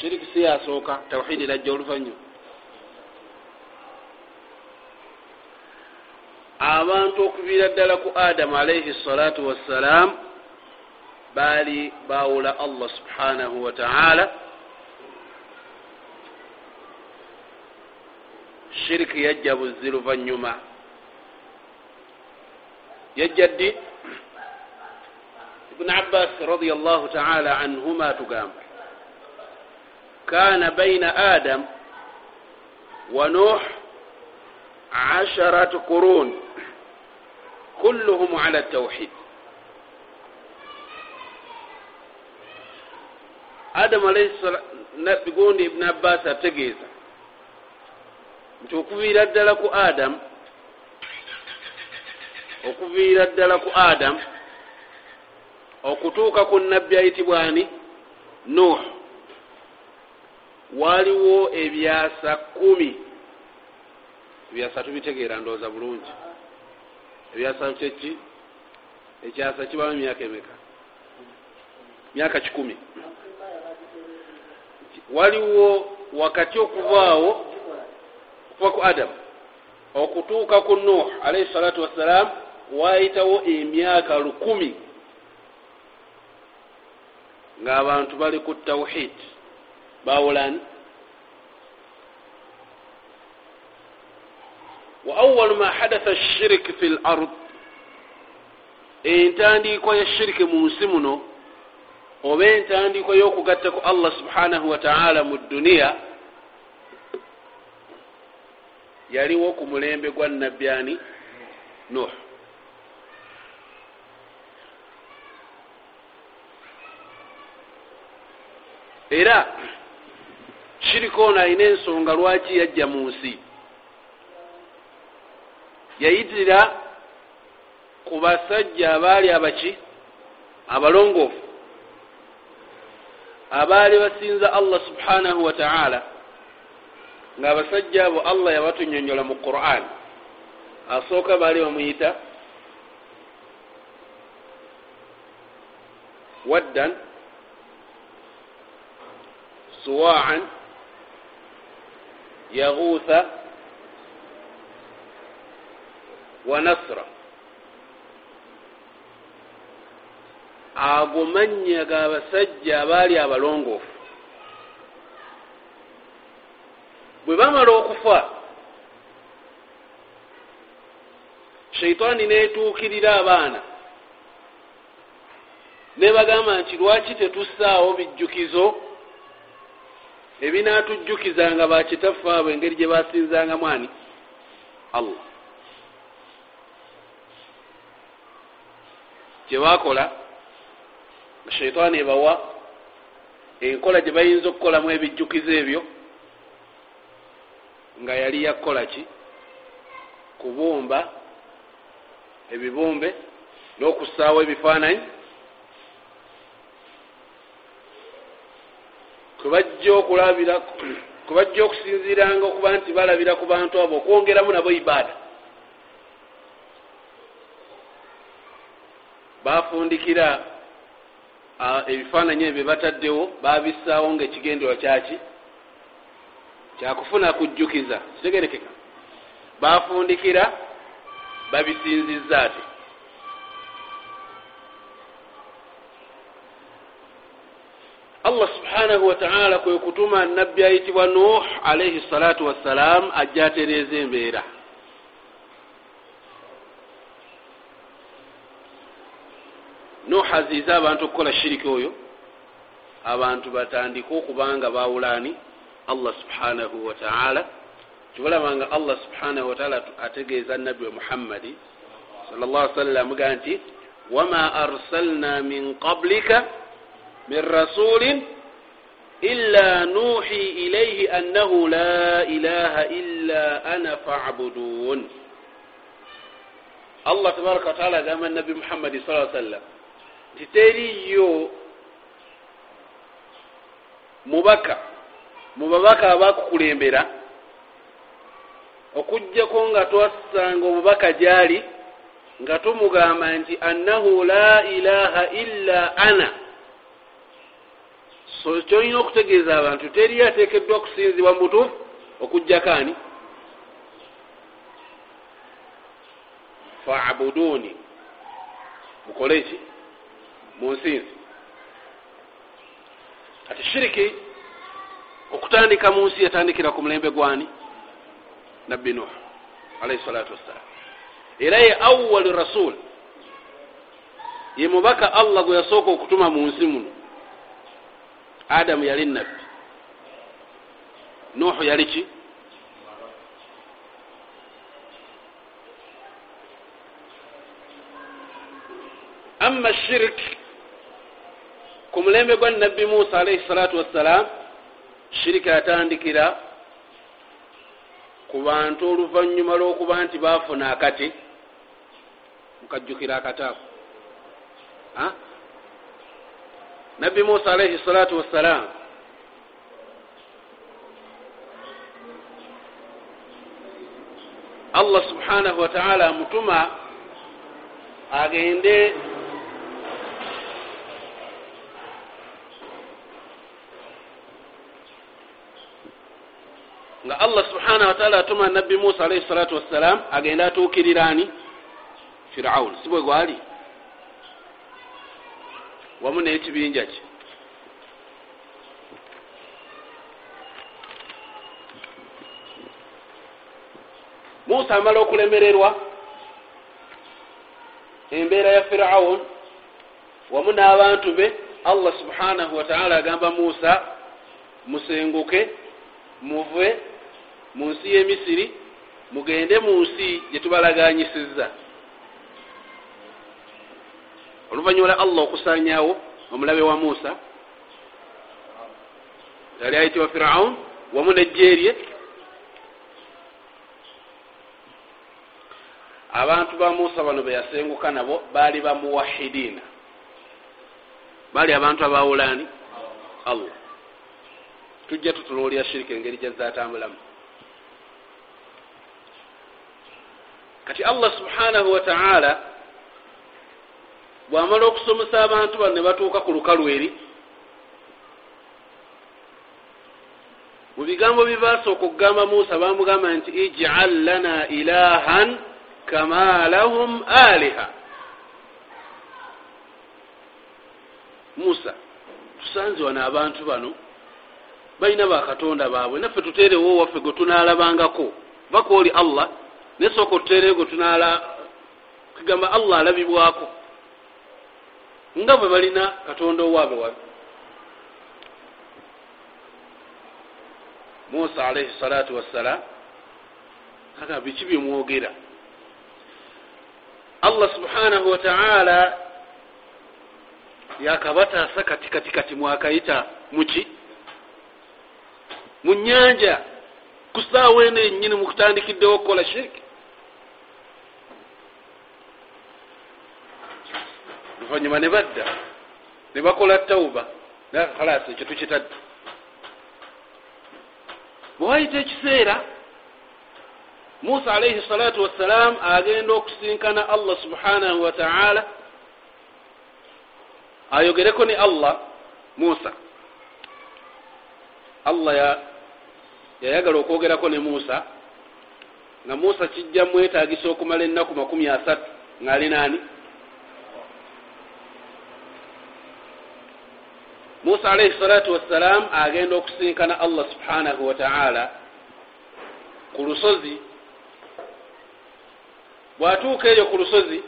shiriki si yasooka tawhidi lajja oluvanyuma abantu okuviira ddala ku adamu alaihi salatu wassalam baali bawula allah subhanahu wataala shiriki yajja buzzi luvanyuma yajja ddi? Ibuni abbas radi allahu taala anhuma tugamba kana baina adam wa nuh asharat qurun kulluhum ala tawhid. Adamu alaihi bigondi ibuni abbas ategeeza nti okuviira ddala ku adamu okuviira ddala ku adamu okutuuka ku nabbi ayitibwani nuh waliwo ebyasa kumi. Ebyasa tubitegeera ndowooza bulungi. Ebyasa kyeki ekyasa kibamu emyaka emeka? Myaka kikumi. Waliwo wakati okuvaawo okuva ku adamu okutuuka ku nuh alaihi salatu wassalam wayitawo emyaka lukumi. Ng'abantu bali ku tawhid bawulani wa awalu ma hadatha shirik fi lard entandikwa ya shiriki mu nsi muno oba entandikwa y'okugatta ku allah subhanahu wataala mu duniya yaliwo ku mulembe gwa nabyani nuh era shiriki ono alina ensonga lwaki yajja mu nsi yayitira ku basajja abaali abaki? Abalongoofu abaali basinza allah subhanahu wataala ngaabasajja abo allah yabatunyonyola mu quran. Asooka baali bamuyita? Waddan. Suwaan. Yaguutha wa nasra ago mannya g'abasajja abaali abalongoofu. Bwe bamala okufa sheitaani neetuukirira abaana. Nebagamba nti lwaki tetussaawo bijjukizo? Ebinaatujjukizanga bakitaffe abo engeri gye basinzanga mwani allah kyebakola sheitaani ebawa enkola gye bayinza okukolamu ebijjukizo ebyo nga yali yakukola ki? Kubumba ebibumbe n'okussaawo ebifaananyi. Kwebajja okulabira kwebajja okusinziiranga okuba nti balabira ku bantu abo okwongeramu nabo ibaada bafundikira ebifaananyi ebyo bataddewo babissaawo ngaekigenderwa kyaki? Kyakufuna kujjukiza kitegerekeka. Bafundikira babisinziza ati allah subhanahu wataala kwe kutuma nabbi ayitibwa nuh alaihi salatu wassalam ajja atereeza embeera nuh aziiza abantu okukola shiriki oyo abantu batandike okubanga bawulaani allah subhanahu wataala kibalabanga allah subhanahu wataala ategeeza nabbi muhammadi sal llah sallam gaa nti wama arsalna min qablika min rasulin illa nuhi ilaihi annahu la ilaha illa ana fabudun. Allah tabaraka wataala agamba nabbi muhammadi sa sallam nti teriyo mubaka. Mu babaka abakukulembera okugjako nga twassanga obubaka gyali nga tumugamba nti annahu la ilaha illa ana. So kyolina okutegeeza abantu teriyo ateekeddwa kusinzibwa mu butuufu okujjakaani faabuduuni mukole ki munsinzi kati shiriki okutandika mu nsi yatandikira ku mulembe gwani? Nabbi nuh alaihi salatu wassalam era ye awali rasul ye mubaka allah gwe yasooka okutuma mu nsi muno. Adamu yali nabbi. Nuhu yali ki? Ama shirik ku mulembe gwa nabbi musa alaihi salatu wassalam shirika yatandikira ku bantu oluvanyuma lwokuba nti bafuna akati mukajjukira akataako nabbi musa alaihi salatu wassalam allah subhanahu wataala amutuma agende nga allah subhanahu wataala atuma nabbi musa alaihi salatu wassalam agende atuukirirani firaun si bwe gwali? Wamu n'ekibinja kye musa amala okulemererwa embeera ya firaun wamu n'abantu be allah subhanahu wataala agamba musa musenguke muve mu nsi y'emisiri mugende mu nsi gyetubalaganyisiza oluvanyuma lwa allah okusanyawo omulabe wa musa yali ayitibwa firaun wamu nejjeerye abantu ba musa bano beyasenguka nabo baali bamuwahidiina baali abantu abawulaani. Allah tujja tutuloolya shirika engeri gyazatambulamu kati allah subhanahu wataala bwamala okusomesa abantu bano ne batuuka ku lukalu eri mu bigambo byebasooka okugamba musa bamugamba nti ijal lana ilahan kama lahum aliha. Musa tusanze wano abantu bano balina bakatonda baabwe naffe tuteerewo waffe gwe tunaalabangako. Baka oli allah nesooka otuteerewo gwe tunaala kugamba allah alabibwako. Nga bwe balina katonda owaabwe wabe musa alaihi salatu wassalam aga biki byemwogera allah subhanahu wataala yakabataasa kati kati kati mwakayita muki mu nyanja ku saawa eno enyini mukutandikiddewo okukola shiriki oluvanyuma ne badda ne bakola tauba kalas ekyo tukitadde. Bwewayita ekiseera musa alaihi salatu wassalam agenda okusinkana allah subhanahu wataala ayogereko ne allah musa allah yayagala okwogerako ne musa nga musa kijja mwetagisa okumala ennaku makumi asatu ngaali naani musa alaihi salatu wassalam agenda okusinkana allah subhanahu wataala ku lusozi. Bwatuuka eyo ku lusozi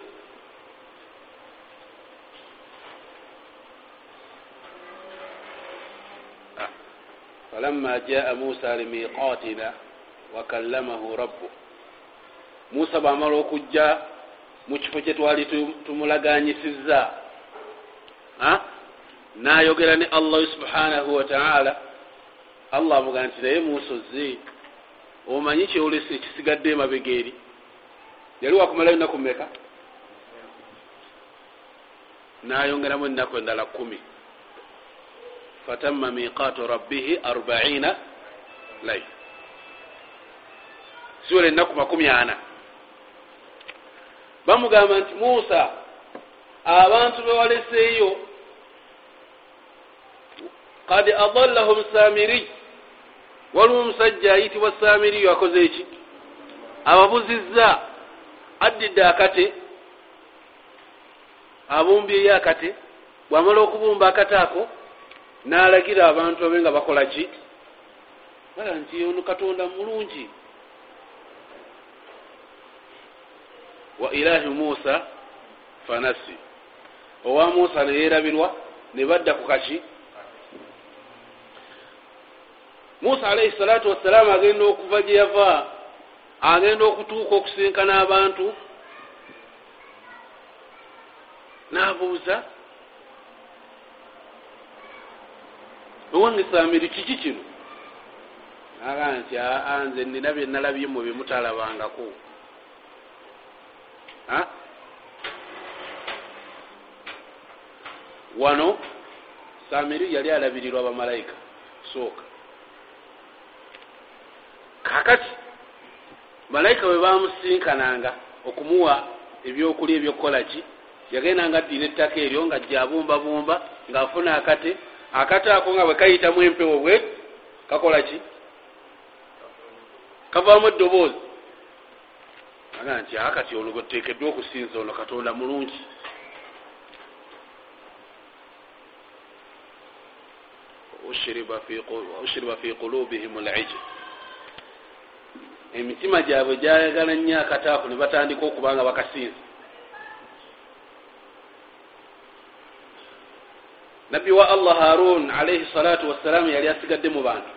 falama jaa musa limiqatina wakallamahu rabbu musa bwamala okujja mu kifo kyetwali tumulaganyisiza nayogera ne allah subhanahu wataala allah amugaa nti naye musa ozze omanyi kyolesa ekisigadde emabega eri? Yali wakumalayo enaku meka nayongeramu enaku endala kumi fatamma miqatu rabbihi arbaina lail siwera enaku makumi ana. Bamugamba nti musa abantu bewaleseeyo kad adallahum samiri. Waliwo omusajja ayitibwa samiriyo akoze eki? Ababuzizza addidde akate abumbyeyo akate bwamala okubumba akate ako n'alagira abantu abe nga bakola ki? Bala nti ono katonda mulungi. Wa ilahi musa fanasi. Owa musa neyerabirwa ne badda ku kaki musa alaihi salatu wassalaamu agenda okuva gye yava agenda okutuuka okusinkana abantu. N'abuuza owange samiri kiki kino? Aga nti aa nze nina byenalabye mu byemutalabangako wano samiri yali alabirirwa bamalayika sooka kakati malayika bwe bamusinkananga okumuwa ebyokulya ebyokukola ki? Yagendanga addira ettaka eryo nga jabumbabumba ngaafuna akate. Akate ako nga bwe kayitamu empewo bwe kakola ki? Kavaamu eddoboozi. Aga nti akati ono gweteekeddwa okusinza ono katonda mulungi. Ushriba fi qulubihim lijl emitima gyabwe gyayagala nnyo akataako ne batandika okubanga bakasinza nabbi wa allah harun alaihi salatu wassalaamu yali asigadde mu bantu.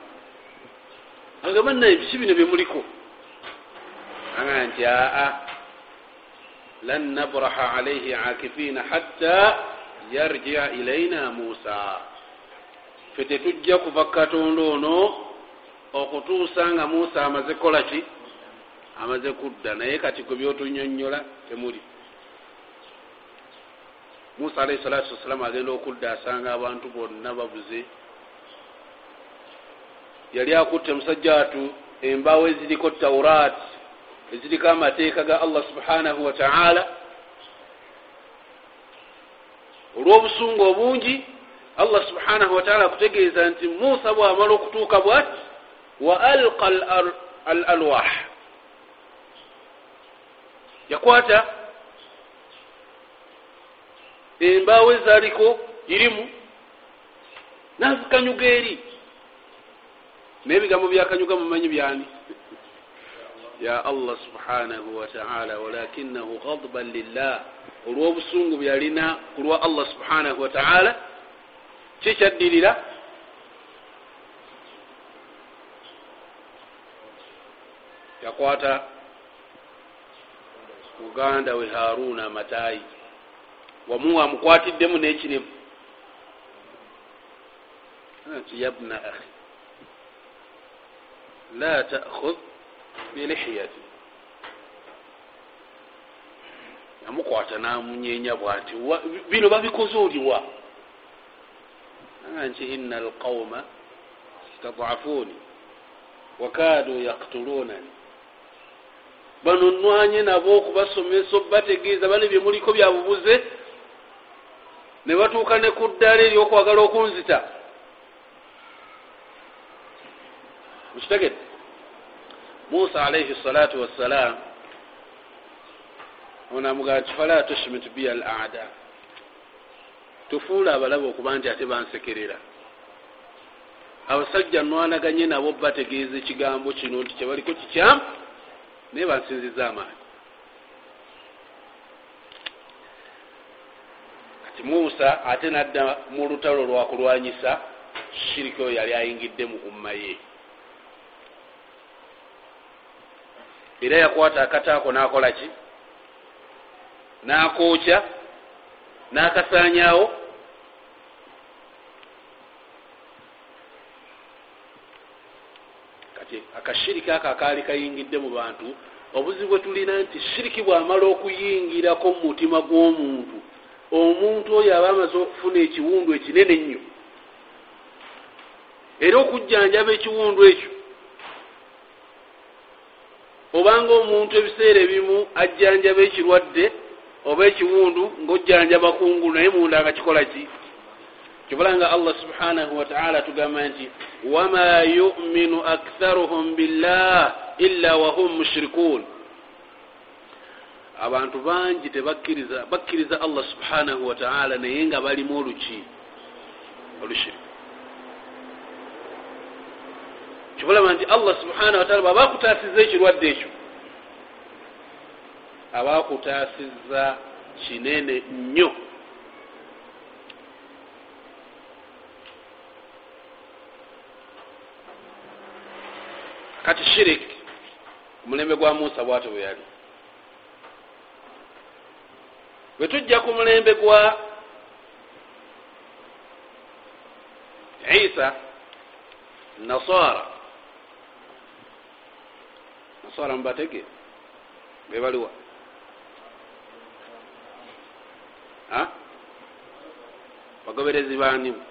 Agamba naye biki bino byemuliko aga nti aa lan nabraha alaihi akifiina hatta yarjia ilaina musa fe tetujja kuva katonda ono okutuusa nga musa amaze kukola ki? Amaze kudda. Naye kati gwe byotunyonyola temuli. Musa alaihi salatu wassalamu agenda okudda asanga abantu bonna babuze. Yali akutte musajja watu embaawo eziriko taurat eziriko amateeka ga allah subhanahu wataala olw'obusungu obungi allah subhanahu wataala akutegeeza nti musa bwamala okutuuka bwati wa alqa al alwah yakwata embaawo ezaliko irimu nazikanyuga eri naye ebigambo byakanyuga mumanyi byani ya allah subhanahu wataala walakinahu ghadban lillah olw'obusungu byalina ku lwa allah subhanahu wataala kikyaddirira yakwata. Muganda we haruna amataayi wamu amukwatiddemu n'ekirimu nti yabna ahi la takhud bilihiyati amukwata namunyenya bwati bino babikoze oliwa nti ina alqauma istadafuni wakadu yaktulunani bano nwanye nabo okubasomesa obategeeza bane byemuliko byabubuze ne batuuka ne ku ddaala eryokwagala okunzita. Mukitegedde musa alaihi salatu wassalam ono amugamba nti fala tushmit biya al ada tufuula abalabe okuba nti ate bansekerera. Abasajja nwanaganye nabo bategeeza ekigambo kino nti kyebaliko kikyamu naye bansinziza amaani kati musa ate nadda mu lutalo lwakulwanyisa shiriki oyo yali ayingidde mu umma ye. Era yakwata akataako nakola ki? Nakookya nakasanyawo kati akashiriki ako akaali kayingidde mu bantu obuzibu bwe tulina nti shiriki bwamala okuyingirako mu mutima gw'omuntu. Omuntu oyo aba amaze okufuna ekiwundu ekinene ennyo. Era okujjanjaba ekiwundu ekyo obanga omuntu ebiseera ebimu ajjanjaba ekirwadde oba ekiwundu ngaojjanjaba kungulu naye munda nga kikola ki kibulanga allah subhanahu wataala tugamba nti wama yuminu aktharuhum billah illa wahum mushrikun. Abantu bangi tebakkiriza bakkiriza allah subhanahu wataala naye nga balimu oluki olushiriku kibulaba nti allah subhanahu wataala bwaba akutaasiza ekirwadde ekyo. Aba akutaasiza kinene nnyo kati shirik omulembe gwa musa bwate bwe yali. Bwe tujja ku mulembe gwa isa nasara. Nasara mubatege bebaliwa bagoberezi banimu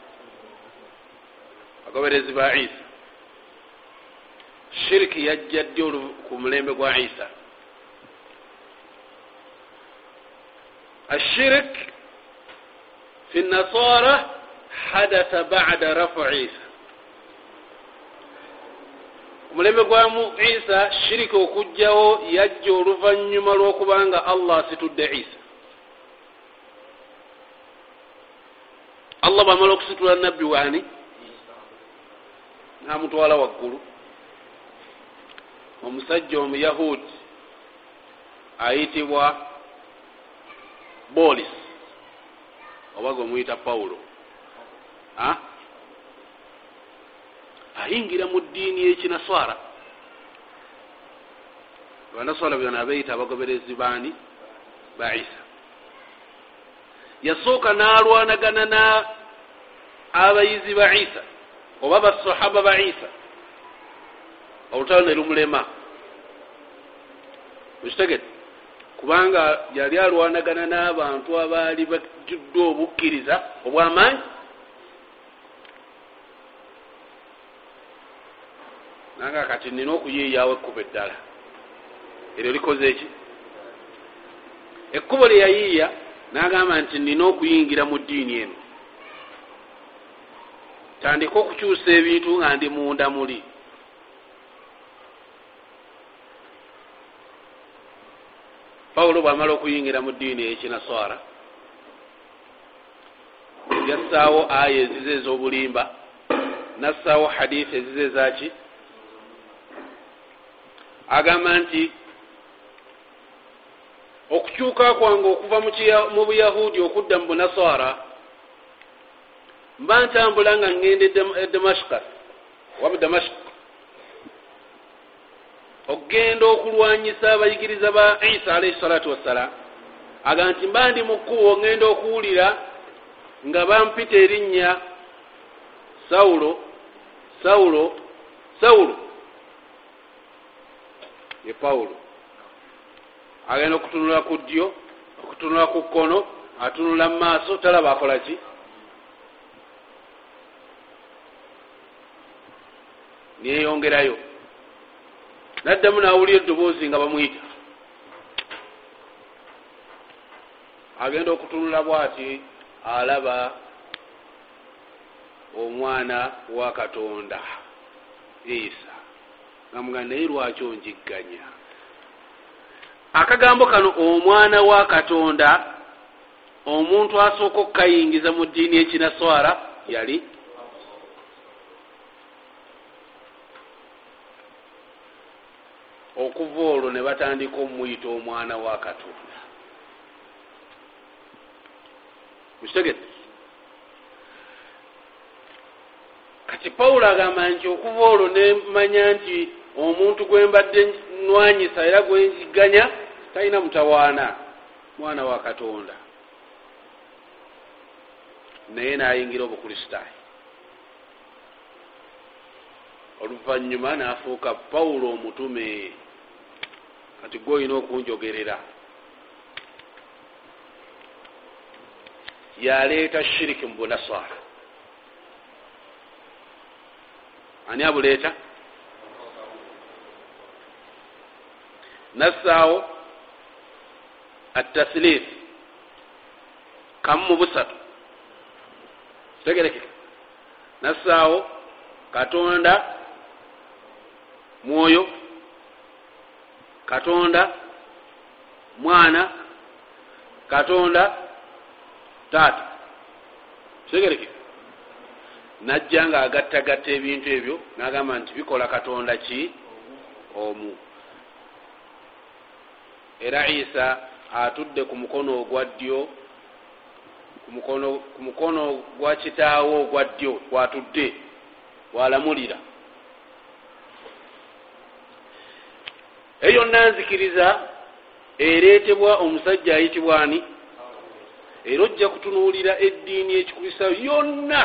bagoberezi ba isa shiriki yajja ddi ku mulembe gwa isa? Ashirik fi nasara hadatha bada rafu isa. Omulembe gwamu isa shiriki okugjawo yajja oluvanyuma lwokubanga allah asitudde isa. Allah bwamala okusitula nabbi waani namutwala waggulu omusajja omuyahudi ayitibwa bolis oba gwemuyita pawulo ayingira mu ddiini yekinaswara abanaswara byona abeeyita abagoberezi baani? Ba isa. Yasooka n'alwanagana na abayizi ba isa oba basahaba ba isa olutalo ne lumulema. Ekitegete kubanga yali alwanagana n'abantu abaali bajjudde obukkiriza obwamaanyi. Nanga kati nina okuyiiyawo ekkubo eddala. Eryo likoze eki ekkubo lye yayiiya nagamba nti nina okuyingira mu ddiini eno. Tandika okukyusa ebintu nga ndi munda muli pawulo bwamala okuyingira mu ddiini eyekinaswara yassaawo aya ezize ez'obulimba nassaawo hadithi ezize ezaki? Agamba nti okukyuka kwange okuva mu buyahudi okudda mu bunaswara mba ntambula nga ngenda e damascus waba damashik okgenda okulwanyisa abayigiriza ba isa alaihi salatu wassalam aga nti mba ndi mu kkubo ngenda okuwulira nga bampita erinnya sawulo sawulo sawulo. Ye pawulo. Agenda okutunula ku ddyo okutunula ku kkono atunula mu maaso talaba akola ki? Niyeyongerayo naddamu nawulira eddoboozi nga bamwyita agenda okutunula bwati alaba omwana wa katonda isa. Namuga naye lwaki onjigganya? Akagambo kano omwana wa katonda omuntu asooka okukayingiza mu ddiini ekinaswara yali okuva olwo ne batandika omuyita omwana wa katonda. Mukitegete kati pawulo agamba nti okuva olwo nemanya nti omuntu gwe mbadde nwanyisa era gwenziganya talina mutawaana mwana wa katonda. Naye nayingira obukristaayo oluvanyuma nafuuka pawulo omutume kati gwe olina okunjogerera. Yaleeta shiriki mu bunaswara. Ani abuleeta? Nassaawo atasirif kamu mu busatu. Tegerekeka nassaawo katonda mwoyo katonda mwana katonda taata. Kitegerekeka najja nga agattagatta ebintu ebyo nagamba nti bikola katonda ki? Omu. Era isa atudde ku mukono ogwa ddyo ku mukono gwa kitaawo ogwa ddyo kwatudde walamulira eyo yonna nzikiriza ereetebwa omusajja ayitibwa ani? Era ojja kutunuulira eddiini ekikubisa yonna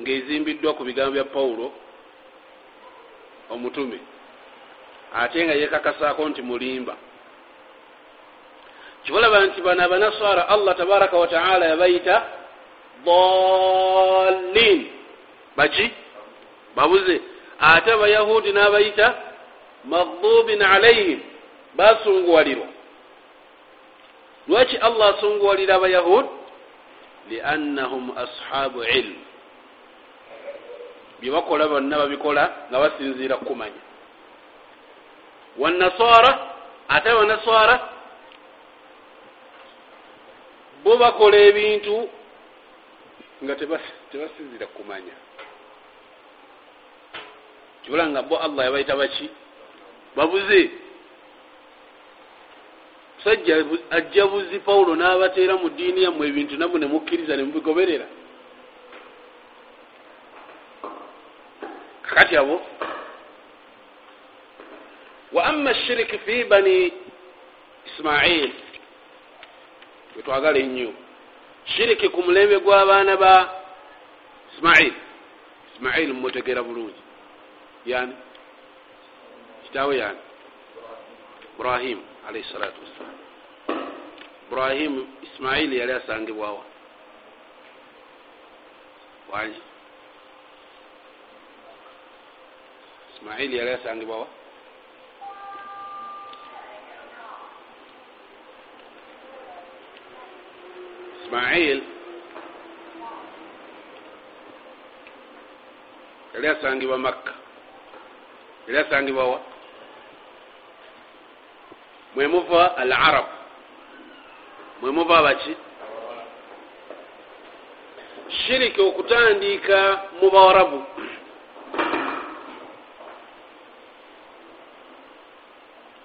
ng'ezimbiddwa ku bigambo bya pawulo omutume ate nga yekakasaako nti mulimba. Kibalaba nti bano abanaswara allah tabaraka wataala yabayita dalin baki? Babuze. Ate abayahudi n'abayita magdubin alaihim basunguwalirwa lwaki allah asunguwalira abayahud liannahum ashabu ilmu byebakola bonna babikola nga basinziira kukumanya wanaswara ate abanaswara bo bakola ebintu nga tebasinziira kukumanya kibula nga bo allah yabaita baki babuze. Musajja ajja buzi pawulo n'abateera mu ddiini yammwe ebintu namwe nemukkiriza nemubigoberera kakati abo. Wa ama shiriki fi bani ismail. Wetwagala ennyo. Shiriki ku mulembe gw'abaana ba ismail. Ismail mumutegeera bulungi. Yani kitaawe yani ibrahim alaihi salatu wassalam ibrahimu ismaili yali asangibwawa wangi ismaili yali asangibwawa ismail yali asangibwa makka yali asangibwawa mwemuva al arab mwemuva abaki shiriki okutandika mu bawarabu.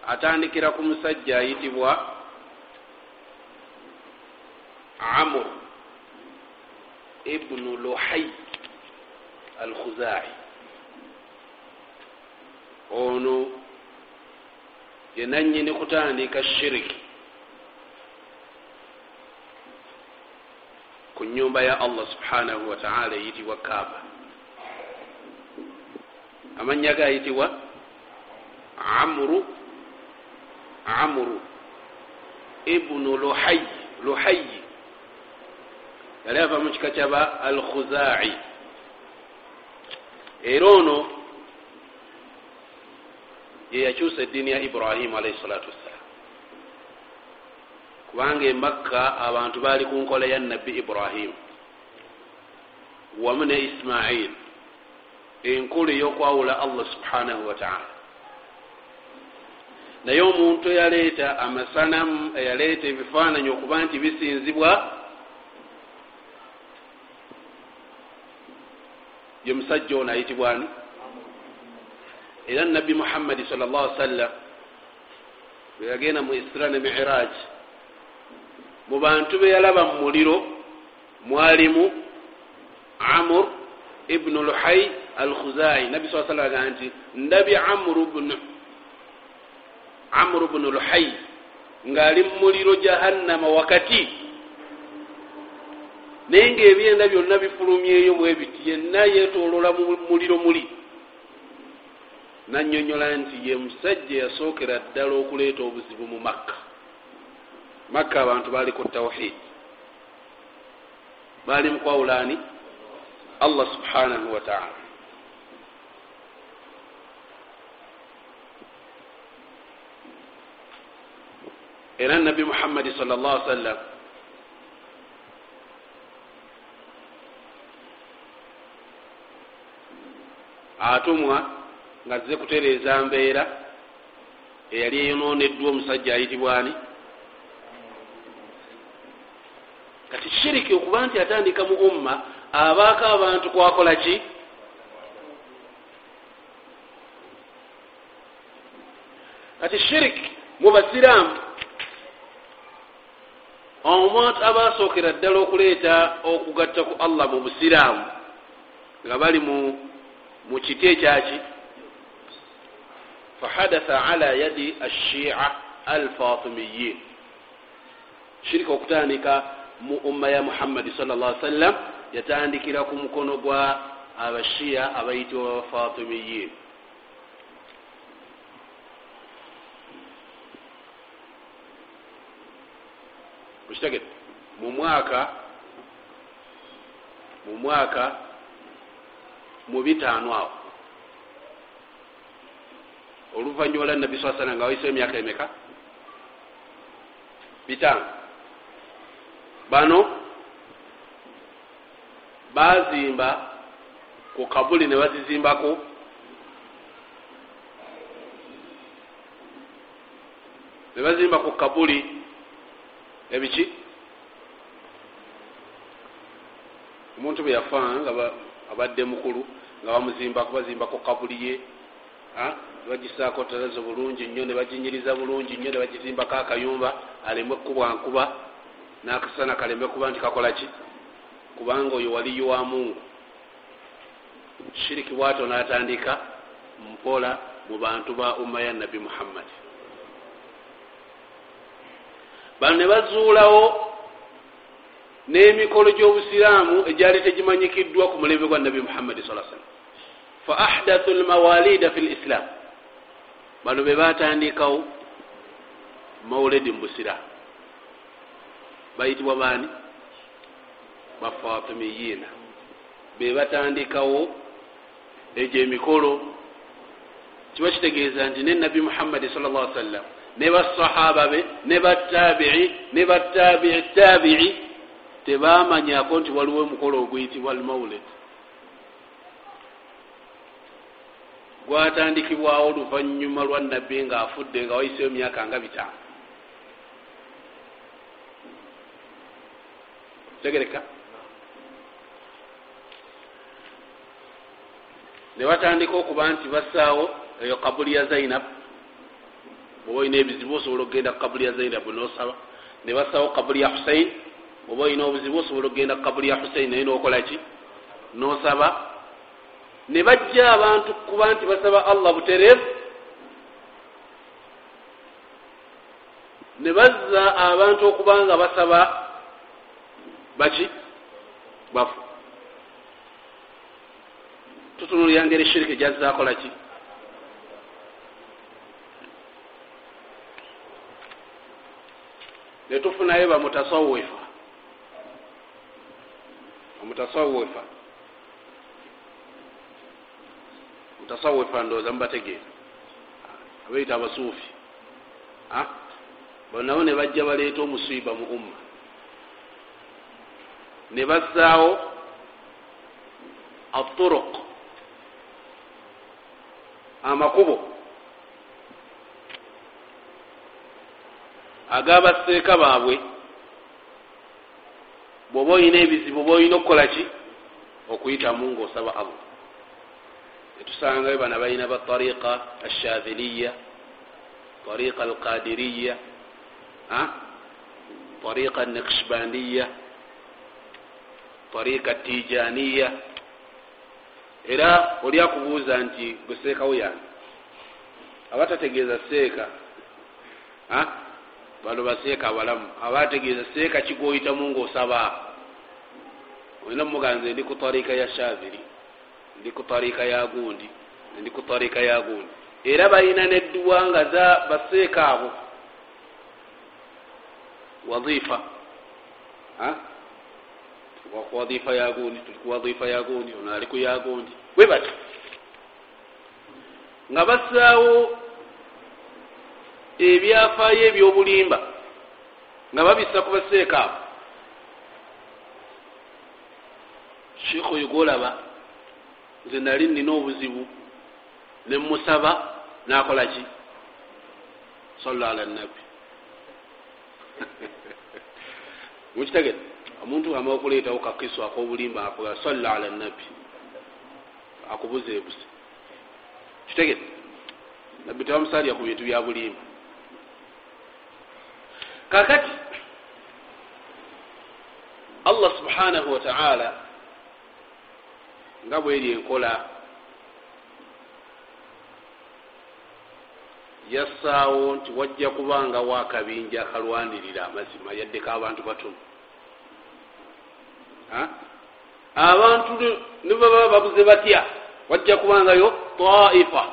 Atandikira ku musajja ayitibwa amur ibnu luhai al khuzai ono yenanyini kutandika shiriki ku nyumba ya allah subhanahu wataala eyitibwa kaaba. Amanya ge ayitibwa amuru amuru ibnu luhayi luhayi yali ava mu kika kyaba al khuzai era ono yeyakyusa eddiini ya ibrahimu alaihi salatu wassalam. Kubanga emakka abantu baali ku nkola ya nabbi ibrahimu wamu ne ismail enkulu ey'okwawula allah subhanahu wataala naye omuntu eyaleeta amasanamu eyaleeta ebifaananyi okuba nti bisinzibwa ye musajja ono ayitibwani era nabbi muhammadi sal llah sallam bwe yagenda mu isra ne miraj mu bantu be yalaba mu muliro mwalimu amur ibnu luhai al khuzai nabbi saa sallam agaa nti ndabi amuru bnu luhai ng'ali mu muliro jahannama wakati. Naye ngaebyenda byonna bifulumyeyo bwe biti yenna yetolola mu muliro muli nanyonyola nti ye musajja eyasookera ddala okuleeta obuzibu mu makka. Makka abantu baali ku tawhid baali mukwawulaani allah subhanahu wataala era nabi muhammadi sal llah sallam atumwa nga ze kutereeza mbeera eyali eyononeddwa omusajja ayitibwani kati shiriki okuba nti atandika mu umma abaako abantu kwakola ki? Kati shiriki mu basiraamu omuntu abasookera ddala okuleeta okugatta ku allah mu busiraamu nga bali mu kiti ekyaki fahadatha ala yadi ashia alfatimiyin shirika okutandika mu umma ya muhammadi sal llah sallam yatandikira ku mukono gwa abashiya abayitibwa bafatimiyin mukitegete mu mwaka mu mwaka mu bitaano awo oluvanyuma lwa nabbi saa salam nga waisewo emyaka emeka? Bitaano. Bano bazimba ku kabuli ne bazizimbako. Ne bazimba ku kabuli ebiki omuntu bwe yafa nga abadde mukulu nga bamuzimbako bazimbako kabuli ye bagisaako talazo bulungi nnyo ne baginyiriza bulungi nnyo ne bagizimbako akayumba alemwe kubwankuba n'akasana kalembe kuba nti kakola ki? Kubanga oyo waliyo wa mungu. Shiriki bwato n'atandika mpola mu bantu ba umma ya nabbi muhammadi bano ne bazuulawo n'emikolo gy'obusiraamu egyali tegimanyikiddwa ku mulembe gwa nabbi muhammadi sa sallam fa ahdathu lmawalida fi lislam bano be batandikawo mauledi mu busiraamu bayitibwa baani? Bafatimiyiina be batandikawo egyo emikolo. Kiba kitegeeza nti ne nabbi muhammadi sal llah sallam ne basahaba be ne batabii ne batabii tabii tebamanyako nti waliwo omukolo oguyitibwa almaulid gwatandikibwawo oluvanyuma lwa nabbi nga afudde nga wayiseyo emyaka nga bitaano. Tegereka. Ne batandika okuba nti basaawo eyo kabuli ya zainab. Oba olina ebizibu osobola okugenda ku kabuli ya zainabu nosaba. Ne basaawo kabuli ya husain oba olina obuzibu osobola okugenda ku kabuli ya husain naye nokolaki nosaba ne bajja abantu kuba nti basaba allah butereevu. Ne bazza abantu okuba nga basaba baki? Bafu. Tutunulira ngeri shiriki gyazakolaki netufunayo bamutasawifa omutasawifa mutasawifa ndowooza mubategeera abaita abasuufi bonabo ne bajja baleeta omusiiba mu umma. Ne bazzaawo aturuq amakubo agabaseeka baabwe. Bwoba olina ebizibu oba olina okukola ki? Okuyitamu ngaosaba allah etusangayo bana balina ba tariqa ashadhiliya tariqa alqadiriya tariqa nakshbandiya tariqa tijaniya era oli akubuuza nti gwe seekawo yani abatategeeza seeka bano baseeka abalamu. Abategeeza seeka kigoyitamu ngaosaba olina muganze ndi ku tariika ya shaviri ndi ku tariika ya gundi ndi ku tariika ya gundi. Era balina nedduwa nga za baseeka abo. Wadhifa ku wadhifa ya gundi tuli ku wadhifa ya gundi ono ali ku ya gundi. Bwe bati nga bassaawo ebyafaayo ebyobulimba nga babisa ku baseeka abo. Sheekh oyo gwolaba nze nali nina obuzibu nemusaba nakola ki? Salla ala nabbi mukitegere omuntu ama okuleetawo kakiso akobulimba akoga salla ala nabbi akubuzeebuse kitegere nabbi tebamusalya ku bintu bya bulimba. Kakati allah subhanahu wataala nga bweri enkola yassaawo nti wajja kubanga wakabinja akalwanirira amazima yaddeko abantu batono. Abantu nibaba babuze batya? Wajja kubangayo taifa.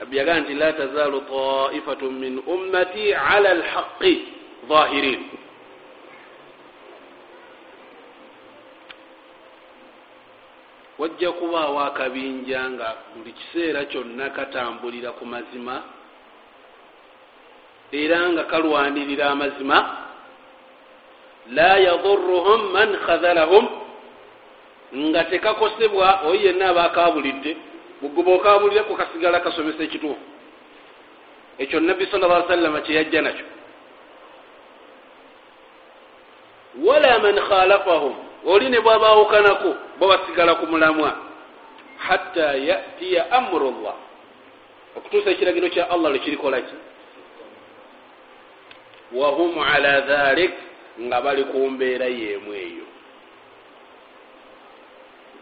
Rabbi yagaa nti la tazaalu taifatu min ummati ala lhaqi zahirin wajja kubaawo akabinja nga buli kiseera kyonna katambulira ku mazima era nga kalwanirira amazima. La yaduruhum man khadhalahum nga tekakosebwa oyi yenna aba akabulidde buguba okabulire kukasigala kasomesa ekituufu. Ekyo nabbi sal lla sallama kyeyajja nakyo. Wala man khalafahum oli ne bwabawukanako babasigala ku mulamwa. Hatta yatiya amuru llah okutuusa ekiragiro kya allah lwekirikolaki wahum ala dhalik nga bali ku mbeera yemu eyo.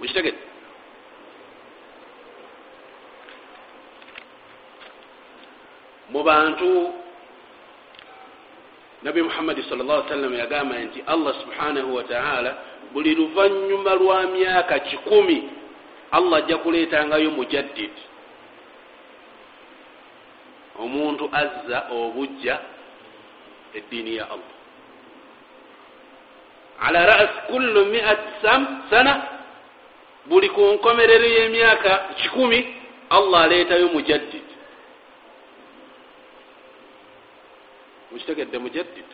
Mukitegete mu bantu nabi muhammadi sal llah sallam yagamba nti allah subhanahu wataala buli luvanyuma lwa myaka kikumi allah ajja kuleetangayo mujaddid. Omuntu azza obujja eddiini ya allah. Ala rasi kullu miat sana buli ku nkomerero y'emyaka kikumi allah aleetayo mujaddid. Mukitegedde mujaddid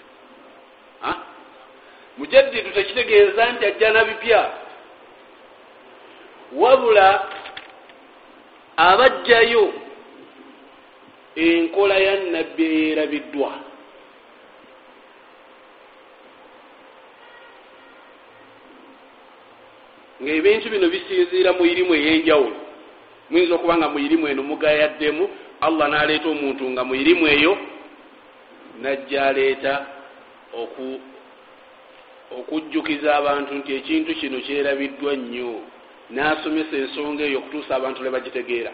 mujaddidu tekitegeeza nti ajja nabipya wabula abajjayo enkola ya nabbi eyerabiddwa. Ngaebintu bino bisinziira mu irimu ey'enjawulo. Muyinza okuba nga mu irimu eno mugayaddemu allah n'aleeta omuntu nga mu irimu eyo najja aleeta okujjukiza abantu nti ekintu kino kyerabiddwa nnyo n'asomesa ensonga eyo okutuusa abantu le bagitegeera.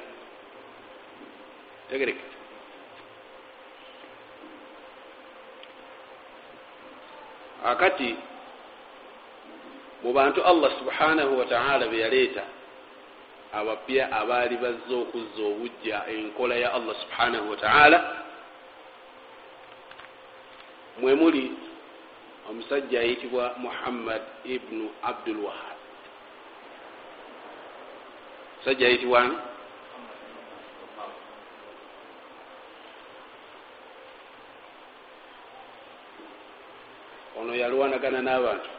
Tegereke. Akati mu bantu allah subhanahu wataala be yaleeta abapya abaali bazze okuzza obujja enkola ya allah subhanahu wataala mwemuli omusajja ayitibwa muhammad ibnu abdul wahab musajja ayitibwa ono yalwanagana n'abantu.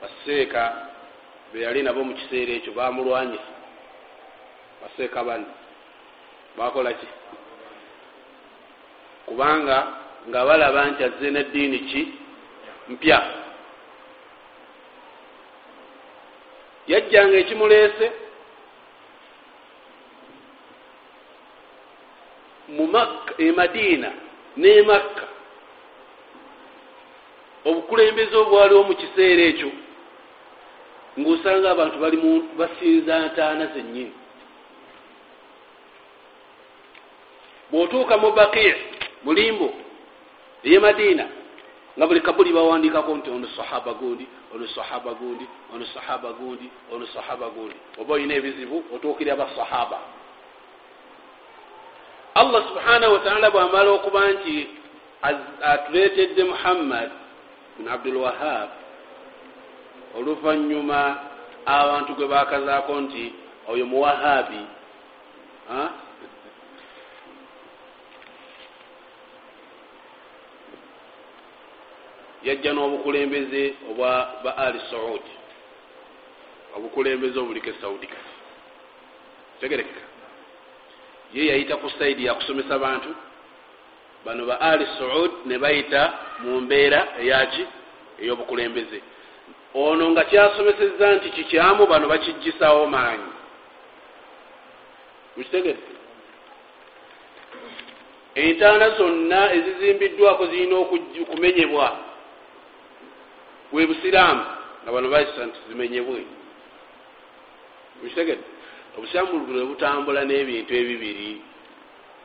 Baseeka be yali nabo mu kiseera ekyo bamulwanyisa. Baseeka banne. Bakola ki kubanga nga balaba nti azze neddiini ki? Mpya. Yajjanga ekimuleese mu makka emadiina ne makka. Obukulembeze obwaliwo mu kiseera ekyo ngaosanga abantu bali basinza ntaana zennyini. Bwotuuka mu bakiya mulimbo eyemadiina nga buli kabuli bawandikako nti ono sahaba gundi ono sahaba gundi ono sahaba gundi ono sahaba gundi. Oba olina ebizibu otuukirya basahaba allah subhanahu wataala bwamala okuba nti atuleetedde muhammad bin abdulwahab oluvanyuma abantu gwe bakazaako nti oyo muwahabi yajja n'obukulembeze obwa ba ali saud. Obukulembeze obuliko esaudi kati tegerekeka. Ye yayita ku saidi yakusomesa bantu. Bano ba ali saud ne bayita mu mbeera eyaki ey'obukulembeze. Ono nga kyasomeseza nti kikyamu bano bakijjisawo maanyi. Mukitegere entaana zonna ezizimbiddwako zirina okumenyebwa bwe busiraamu nga bano bayisa nti zimenyebwe mukitegere obusiraamu bwe butambula n'ebintu ebibiri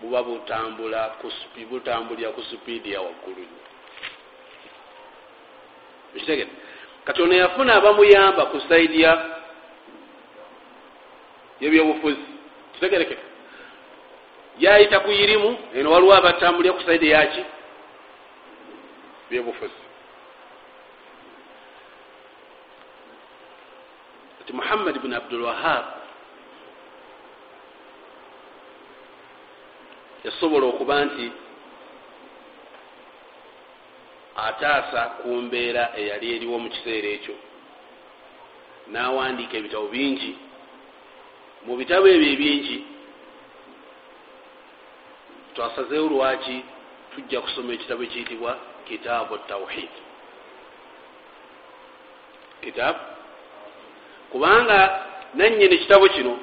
buba butambula butambulira ku supiidi ya waggulu mukitegere kati ono yafuna abamuyamba ku saidi ya yebyobufuzi. Kitegerekeka yayita ku irimu eno waliwo abatambulira ku saidi yaki byobufuzi ati muhammad bni abdulwahab yasobola okuba nti ataasa ku mbeera eyali eriwo mu kiseera ekyo. N'awandiika ebitabo bingi. Mu bitabo ebyo ebingi twasazeewo lwaki tujja kusoma ekitabo ekiyitibwa kitaabu tawhid. Kitaabu kubanga nannyini ekitabo kino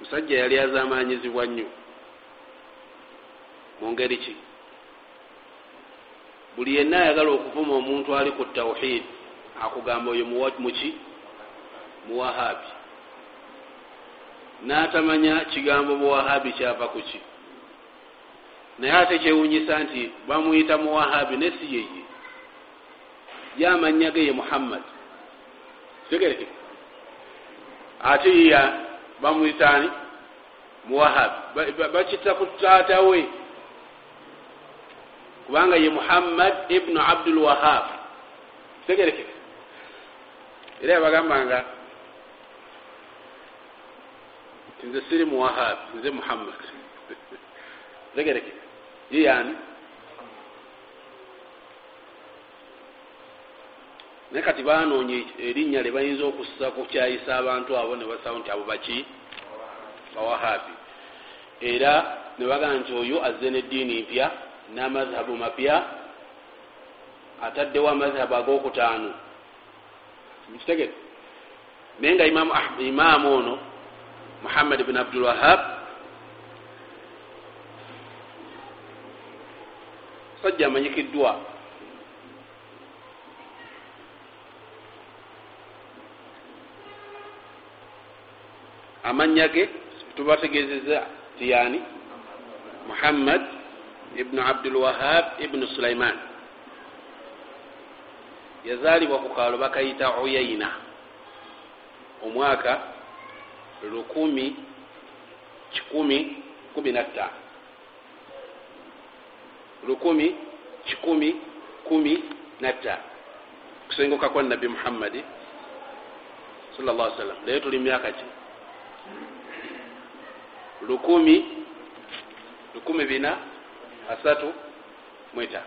musajja yali azamanyizibwa nnyo. Mu ngeri ki? Buli yenna ayagala okuvuma omuntu ali ku tawhid akugamba oyo muki muwahabi n'atamanya kigambo buwahabi kyava ku ki? Naye ate kyewunyisa nti bamuyita muwahabi ne si yeye ye amanya ge ye muhammad tegereke ate ya bamuyitaani muwahabi bakita ku taata we. Kubanga ye muhammad ibnu abdulwahab tegereke era yabagambanga nze siri muwahab nze muhammad. Tegereke ye yani naye kati banoonye erinnya lye bayinza okussa ku kyayisa abantu abo ne basawo nti abo baki? Bawahabi era ne bagamba nti oyo azze neddiini mpya n'amazhabu mapya ataddewo amazhabu agokutaano. Mukitegere naye nga imaamu ono muhammad bni abdulwahab sajja amanyikiddwa amannya ge tubategezeza tiyani muhammad ibnu abdulwahab ibnu sulaiman. Yazaalibwa ku kaalo bakayita uyaina omwaka lukumi kikumi kumi nattaano lukumi kikumi kumi nattaano kusenguka kwa nabbi muhammadi sal llah sallam naye tuli myaka ki lukumi lukumi bina asatu mwetaano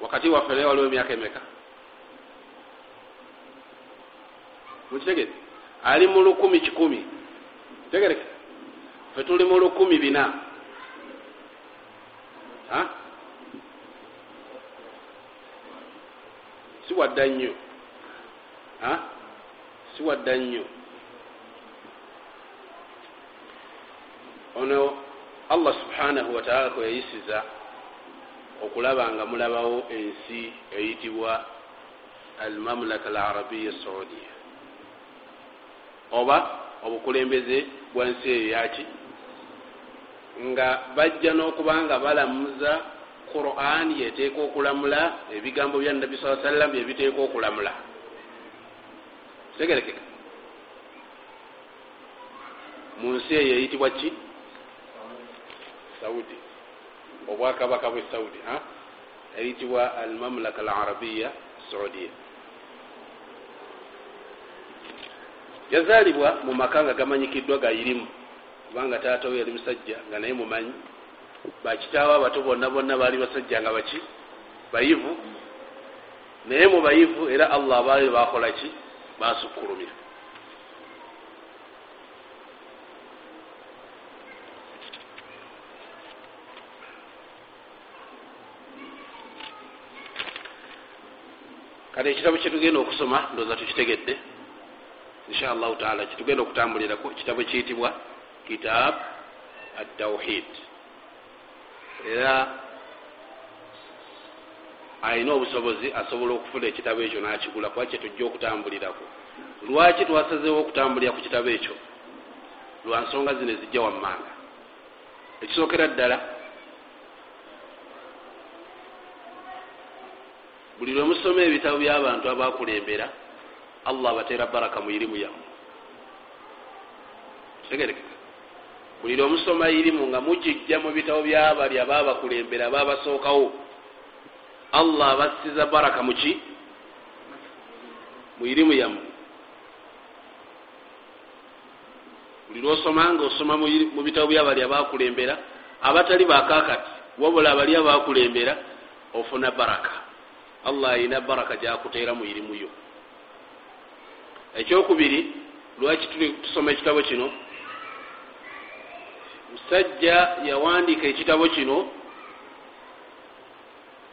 wakati waffe naye waliwo emyaka emeka mukitegere ali mu lukumi kikumi tegereke fe tuli mu lukumi bina. Si wadda nnyo. Si wadda nnyo ono allah subhanahu wataala kwe yayisiza okulaba nga mulabawo ensi eyitibwa almamlaka al arabiya saudia oba obukulembeze bwa nsi eyo yaki? Nga bajja n'okuba nga balamuza quran yeteeka okulamula ebigambo bya nabbi saa sallam byebiteeka okulamula. Tegerekeka mu nsi eyo eyitibwa ki saudi. Obwakabaka bwe saudi eyitibwa almamlaka al arabiya saudia yazaalibwa mu maka nga gamanyikiddwa gayirimu kubanga taata we yali musajja nga naye mumanyi bakitaaba abato bonna bonna baali basajja nga baki bayivu naye mu bayivu era allah abaali bakola ki basukkulumya kale ekitabo kyetugenda okusoma ndooza tukitegedde. Inshallahu taala kitugenda okutambulirako ekitabo kiyitibwa kitab atauhid era ayina obusobozi asobola okufuna ekitabo ekyo nakigula kuba kyetujja okutambulirako. Lwaki twasazeewo okutambulira ku kitabo ekyo? Lwa nsonga zino ezijja wammanga. Ekisookera ddala buli lwe musoma ebitabo byabantu abakulembera allah abateera baraka mu irimu yammwe. Kitegerekeka buli lwe musoma irimu nga mugijja mu bitabo byabali ababakulembera ababasookawo allah abasiza baraka muki mu irimu yammwe. Buli lwosoma nga osoma mu bitabo byabali abakulembera abatali bakakati wabula abali abakulembera ofuna baraka allah ayina baraka gyakuteera mu irimu yo. Ekyokubiri lwaki tusoma ekitabo kino? Musajja yawandiika ekitabo kino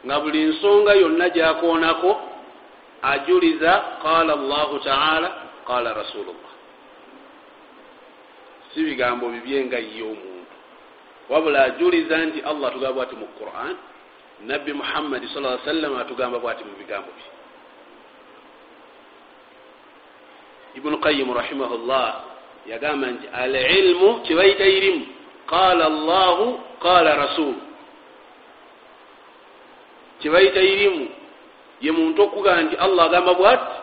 nga buli nsonga yonna gyakoonako ajuliza qala llahu taala qala rasulullah. Si bigambo bibyenga ye omuntu. Wabula ajuliza nti allah tugamba ati mu quran nabbi muhammadi sa sallam atugamba bwati mu bigambo bye. Ibunu qayimu rahimahullah yagamba nti al ilmu kyebayita irimu qala llahu qala rasul. Kyebayita irimu ye muntu okugamba nti allah agamba bwati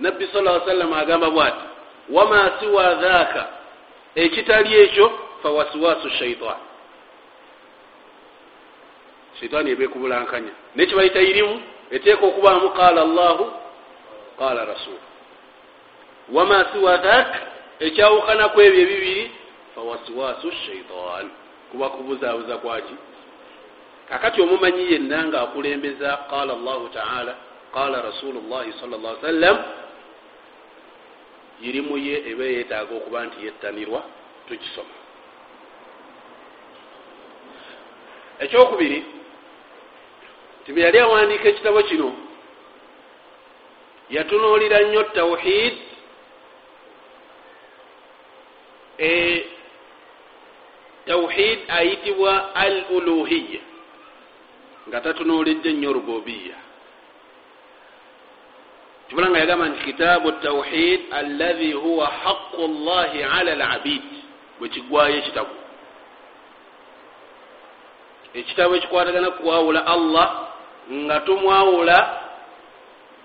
nabbi sa sallam agamba bwati wama siwa dhaaka ekitali ekyo fawaswasu shaitan shaitaani eba ekubulankanya nekibayita irimu eteeka okubaamu qala llahu qala rasul wama siwa dak ekyawukanaku ebyo ebibiri fawaswasu shaitan kuba kubuzaabuza kwaki kakati omumanyi yenna nga akulembeza qala llahu taala qala rasulu llahi sal llah sallam irimu ye eba yetaaga okuba nti yettanirwa tukisoma. Ekyokubiri tibe yali awandiika ekitabo kino yatunuulira nnyo tawhid e tawhid ayitibwa al uluhiya nga tatunuulidde nnyo rububiya kibula nga yagamba nti kitaabu tawhid allahi huwa haqu llahi ala labid bwe kigwayo ekitabo ekitabo ekikwatagana kuwawula allah nga tumwawula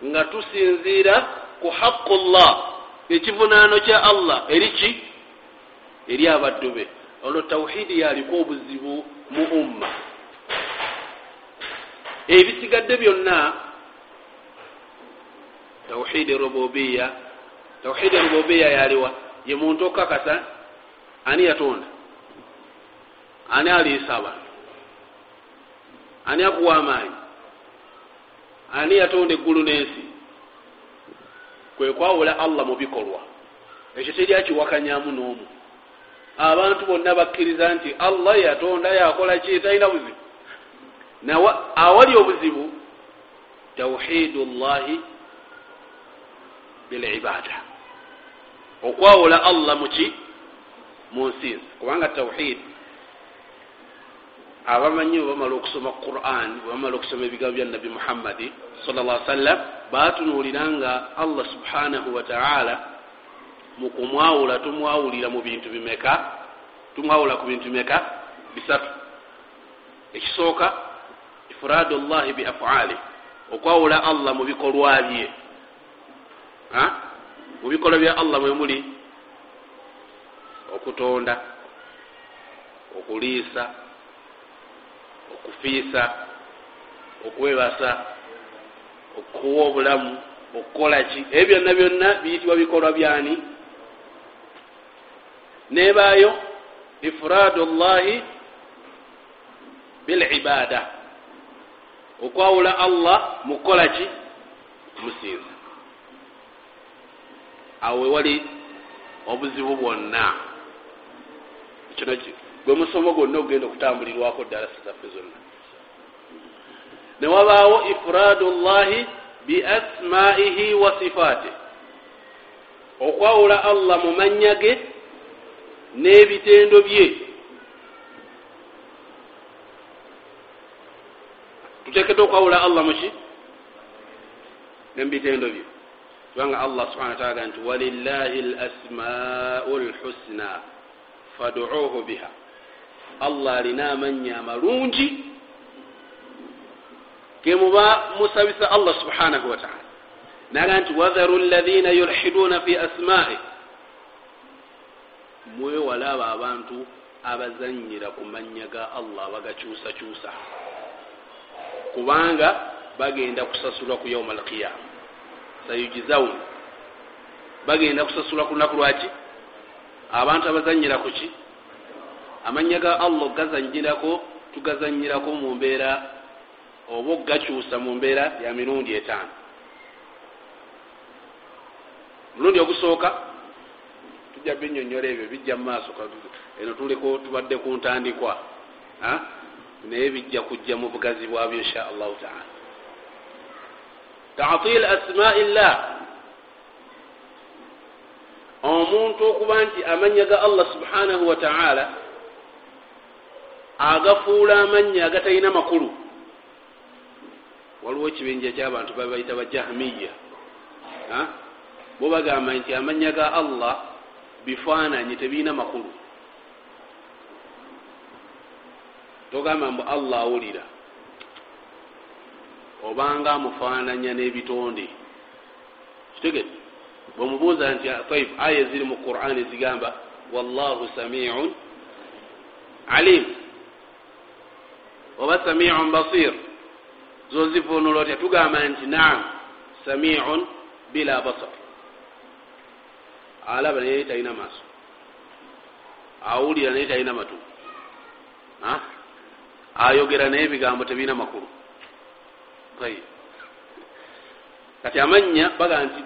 nga tusinziira ku haqu llah ekivunaano kya allah. Eri ki? Eri abaddu be. Olwo tawhidi yaliko obuzibu mu umma. Ebisigadde byonna tawhidi rububiya tawhidi rububiya yaliwa ye muntu okukakasa ani yatonda? Ani aliisa abantu? Ani akuwa amaanyi ani yatonda eggulu n'ensi? Kwe kwawula allah mu bikolwa. Ekyo teri akiwakanyamu n'omu. Abantu bonna bakkiriza nti allah yatonda yakola ki talina buzibu. Awali obuzibu tawhidu llahi bilibada okwawula allah muki mu nsinzi kubanga tawhid abamanyi bwebamala okusoma quran bwebamala okusoma ebigambo bya nabi muhammadi salla sallam batunuulira nga allah subhanahu wataala mukumwawula tumwawulira mu bintu bimeka tumwawula ku bintu bimeka bisatu. Ekisooka ifradu llahi bi afaali okwawula allah mu bikolwa bye. Mu bikolwa bya allah mwe muli okutonda okuliisa okufiisa okwebasa okuwa obulamu okukola ki? Ebyo byonna byonna biyitibwa bikolwa byani? Nebaayo ifradu llahi bilibada. Okwawula allah mukukola ki? Musinza awo wewali obuzibu bwonna. Kino gwe musomo gwonna ogenda okutambulirwako dalasa zaffe zonna. Newabaawo ifradu llahi biasmaihi wa sifaati okwawula allah mu mannya ge n'ebitendo bye. Tutekedde okwawula allah muki nemubitendo bye. Kubanga allah subhana wataala nti walillahi lasmau lhusna faduuhu biha allah alina amanya amalungi gemuba musabisa allah subhanahu wataala naga nti wadharu lathina yulhiduuna fi asma'i. Mwewalaabo abantu abazanyira ku manya ga allah bagakyusakyusa. Kubanga bagenda kusasulwa ku yauma alqiyama. Sayujizaun bagenda kusasulwa ku lunaku lwaki abantu abazanyira ku ki amanya ga allah ogazanyirako tugazanyirako mu mbeera oba ogakyusa mu mbeera ya mirundi etaano. Mulundi ogusooka tujja binyonyola ebyo bijja mu maaso eno tuliko tubadde ku ntandikwa naye bijja kujja mu bugazi bwabyo insha allahu taala. Tatil asmai llah omuntu okuba nti amanya ga allah subhanahu wa taala agafuula amanya agatalina makulu. Waliwo ekibinja kyabantu babaita bajahmiya bo bagamba nti amanya ga allah bifaananyi tebiina makulu. Togamba mbu allah awulira. Obanga amufaananya n'ebitonde. Kitegedde? Bwemubuuza nti taib aya eziri mu quran ezigamba wallahu samiun alim oba samiun basir. Zozivuunula otya tugamba nti naam samiun bila basar. Alaba naye talina maaso. Awulira naye talina matu. Ayogera naye ebigambo tebirina makulu. Kati amanya baga nti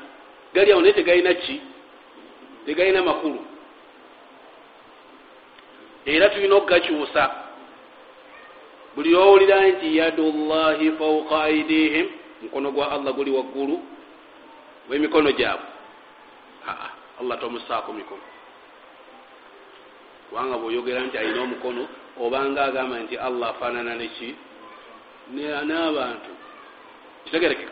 gali awo naye tegalina ki? Tegalina makulu. Era tulina okugakyusa buli owulira nti yadu llahi fauka aidihim mukono gwa allah guli waggulu wemikono gyabwe. Aa allah tomusaako mikono. Kubanga bweoyogera nti alina omukono obanga agamba nti allah afaanana neki n'abantu. Kitegerekeka.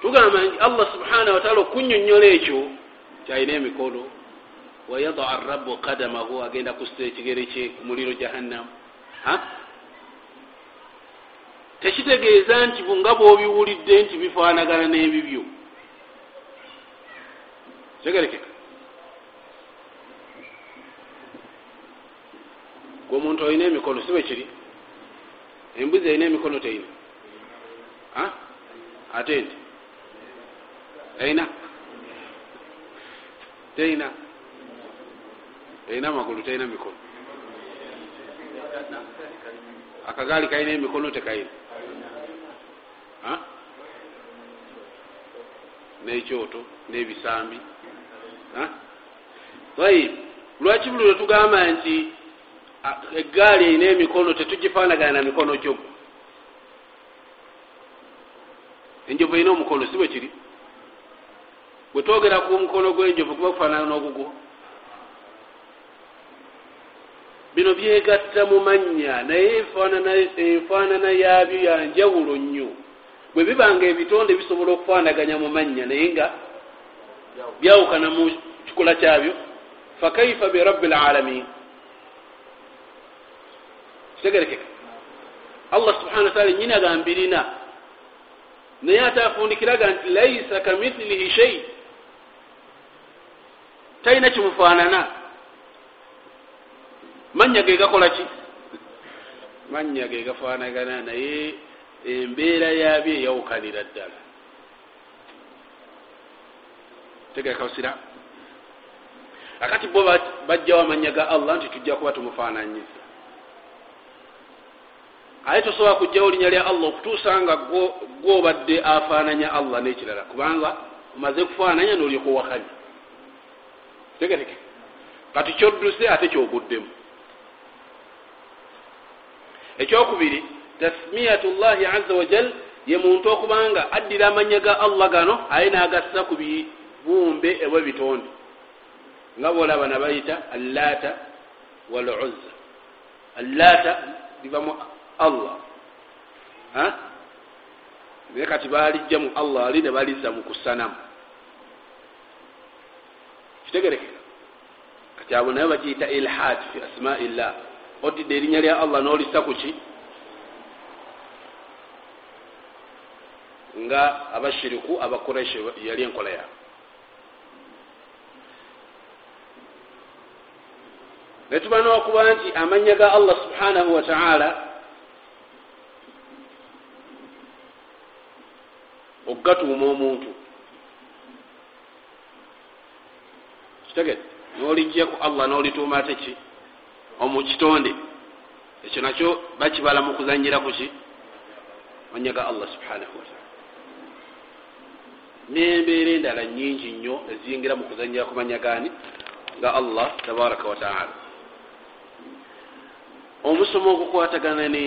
Tugamba nti allah subhanahu wataala okunyonyola ekyo kyalina emikono. Wayadaa rabu kadamahu agenda kusta ekigere kye ku muliro jahannamu tekitegeeza nti nga bwobiwulidde nti bifaanagana n'ebibyo. Kitegerekeka gwe omuntu olina emikono si bwe kiri? Embuzi erina emikono teina ate nti? Eina teina teina amagulu teina mikono akagaali kalina emikono tekaina n'ekyoto n'ebisambi ayi lwaki buli lwetugamba nti egaali erina emikono tetugifaanagana na mikono gyo enjovu erina omukono si bwe kiri bwe twogera ku mukono gw'enjovu kuba kufaanana n'ogugwo bino byegatta mu mannya naye enfaanana yaabyo yanjawulo nnyo. Bwe bibanga ebitonde bisobola okufaanaganya mu mannya naye nga byawukana mu kikola kyabyo. Fakaifa birabbi lalamin kitegerekeka. Allah subhana wataala nyini agambirina naye ate afundikiraga nti laisa kamithilihi shei talina kimufaanana manya ge gakola ki? Manya ge gafaanagana naye embeera yabyo eyawukanira ddala. Tegekasira akati bo bajjawo amanya ga allah nti tujja kuba tumufaananyiza aye tosobola kugjawo linnya lya allah okutuusa nga gwobadde afaananya allah n'ekirala. Kubanga omaze kufaananya n'olyokowakanya tegeteke kati kyodduse ate kyoguddemu ekyokubiri tasmiyatu llahi aza wajal ye muntu okubanga addira amanya ga allah gano aye n'agassa ku bibumbe ebwe bitonde. Nga boolaba nabayita allaata waluzza. Allaata livamu allah. Naye kati balijja mu allah ali ne balizza mu kusanamu. Kitegerekera kati abo naye bakiyita ilhad fi asmai llah odidde erinnya lya allah n'olisa ku ki? Nga abashiriku abakureshi yali enkola yaabwe netuba n'okuba nti amanya ga allah subhanahu wataala okugatuuma omuntu. Kitegete n'olijjaku allah n'olituuma ate ki omukitonde. Ekyo nakyo bakibala mu kuzanyira ku ki? Manya ga allah subhanahu wataala nembeera endala nyingi nnyo eziyingira mu kuzanyira ku manya gani ga allah tabaraka wataala omusomo ogukwatagana ne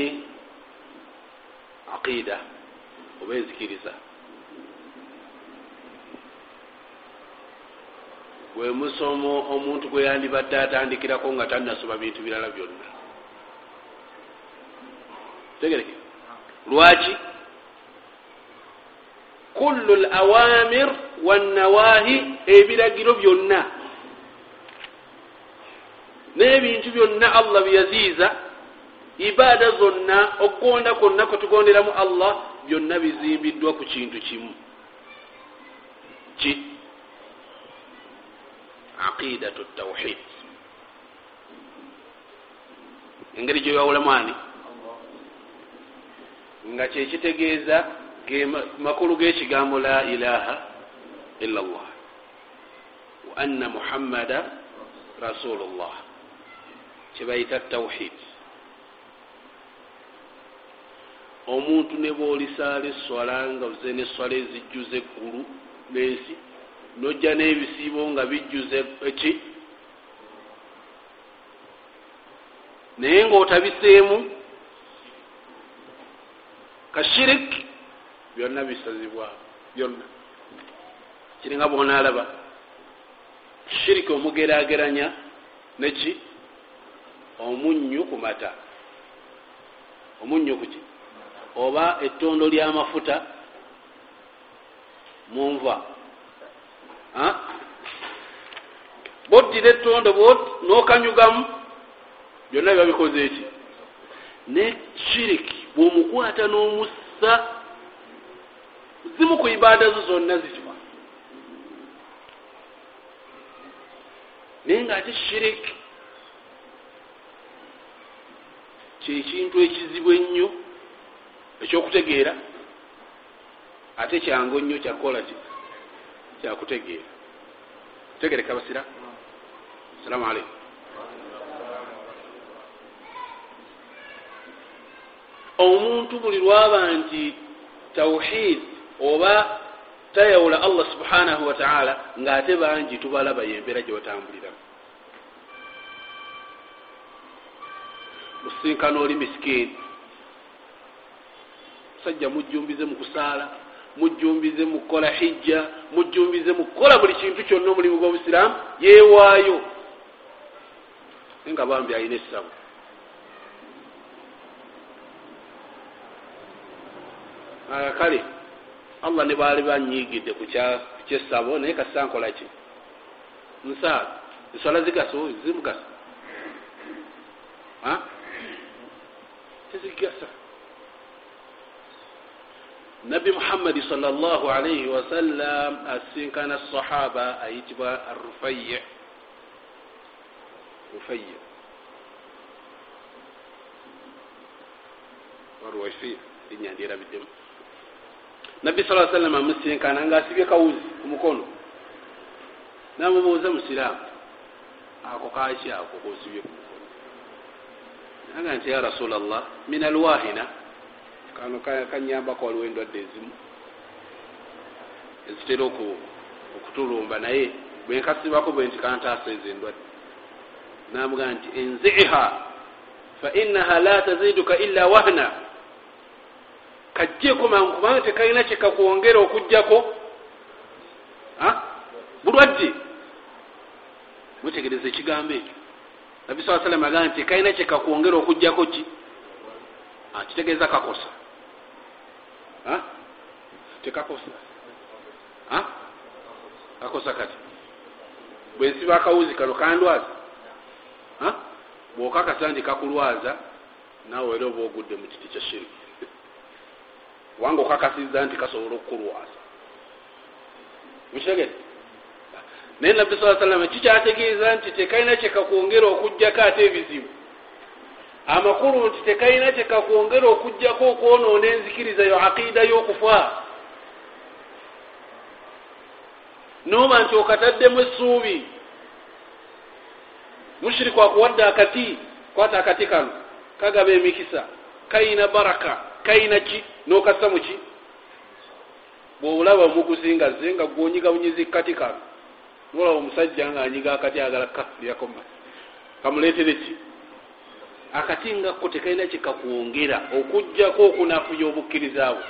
aqida oba enzikiriza gwe musomo omuntu gwe yandibadde atandikirako nga tanasoma bintu birala byonna. Tegereke. Lwaki? Kullu l awamir wannawahi ebiragiro byonna n'ebintu byonna allah byeyaziiza ibaada zonna okugonda kwonna kwetugonderamu allah byonna bizimbiddwa ku kintu kimu. Ki aqidatu tawhid. Engeri gyewawulamu ani nga kyekitegeeza makulu g'ekigambo la ilaha illa llah wa anna muhammada rasulu llah kyebayita tawhid. Omuntu ne boolisaala eswala nga oze neswala ezijjuza eggulu n'ensi nojja n'ebisiibo nga bijjuza eki? Naye ng'otabiseemu kashirik byonna bisazibwa byonna. Kiringa bwonaalaba shiriki omugerageranya neki omunnyu ku mata. Omunnyu kuki oba ettondo ly'amafuta munva boddira ettondo n'okanyugamu byonna biba bikoze eki ne shiriki bw'omukwata n'omussa zimu ku ibaada zo zonna zikiba naye ngaate shiriki kyekintu ekizibu ennyo ekyokutegeera ate kyangu nnyo kyakukola ki kyakutegeera. Tegereka basira. Assalamu aleikum omuntu buli lwaba nti tawhid oba tayawula allah subhanahu wataala ngaate bangi tubalaba yembeera gyebatambuliramu musinkana oli misikini. Musajja mujjumbize mu kusaala mujjumbize mu kukola hijja mujjumbize mu kukola buli kintu kyonna omulimu gw'obusiraamu yeewaayo. Naye nga bambi alina essabu kale allah ne baali banyiigidde ku kyessabo naye kasa nkola ki? Nsaala enswala zigasa zimugasa. Tezigasa nabbi muhammadi sal llah alaihi wasallam asinkana sahaba ayitibwa arufayi rufayi warwaifi linyandirabiddemu nabbi saa sallam amusinkana nga asibye kawuzi ku mukono. Namubuuza musiraamu ako kaki ako kosibye ku mukono? Aga nti ya rasula llah min alwahina kano kanyambako waliwo endwadde ezimu ezitera okutulumba naye bwenkasibako bwe nti kantaasa ezo endwadde. Namugaa nti enziha fa inaha la taziduka illa wahna. Kajjeko mangu kubanga tekalina kyekakwongera okugjako bulwadde. Mwetegereza ekigambo ekyo. Nabi saa salama agaa nti tekalina kyekakwongera okugjako ki? Kitegeeza kakosa tekakosa kakosa kati? Bwensiba akawuzi kano kandwaza bwokakasa nti kakulwaza naawe era oba ogudde mu kiti kya shiriki. Kubanga okakasiza nti kasobola okukulwaza. Mukitegere naye nabbi saa salama kikyategeeza nti tekalina kyekakwongera okugjako ate ebizibu amakulu nti tekalina kyekakwongera okugjako okwonoona enzikiriza yo aqiida y'okufa. Noba nti okataddemu essuubi. Mushiriku akuwadde akati kwata akati kano kagaba emikisa. Kayina baraka kayina ki nokassa muki bwobulaba omuguzi nga ze nga gwonyiga bunyizi kati kano nolaba omusajja nga anyiga akati agala kalyakoma kamuleetere ki akati ngakko tekalina kyekakwongera okugjako okunafuya obukkirizaabwe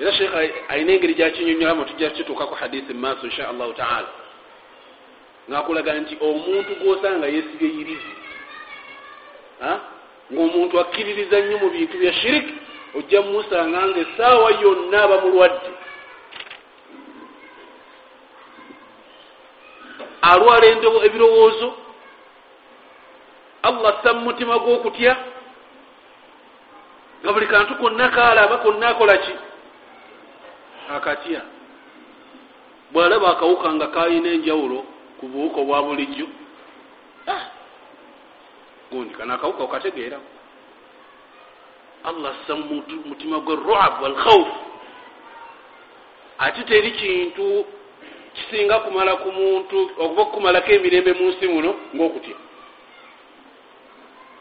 era sheekh alina engeri gyakinyonyolamu tujja kituukaku hadisi mumaaso insha allahu taala. Ngaakulaga nti omuntu gwosanga yesibye yirizi ngaomuntu akkiririza nnyo mu bintu bya shiriki ojja mumusanga nga esaawa yonna aba mulwadde. Alwala ebirowoozo allah assa mu mutima gw'okutya? Nga buli kantu konna kaalaba konna akola ki? Akatya. Bwalaba akawuka nga kalina enjawulo ku buwuka obwa bulijjo. Ah! gundi kana akawuka okategeera. Allah assa mutima gwe ruab walkhauf ate teri kintu kisinga kumala ku muntu okuba okukumalako emirembe mu nsi muno ngaokutya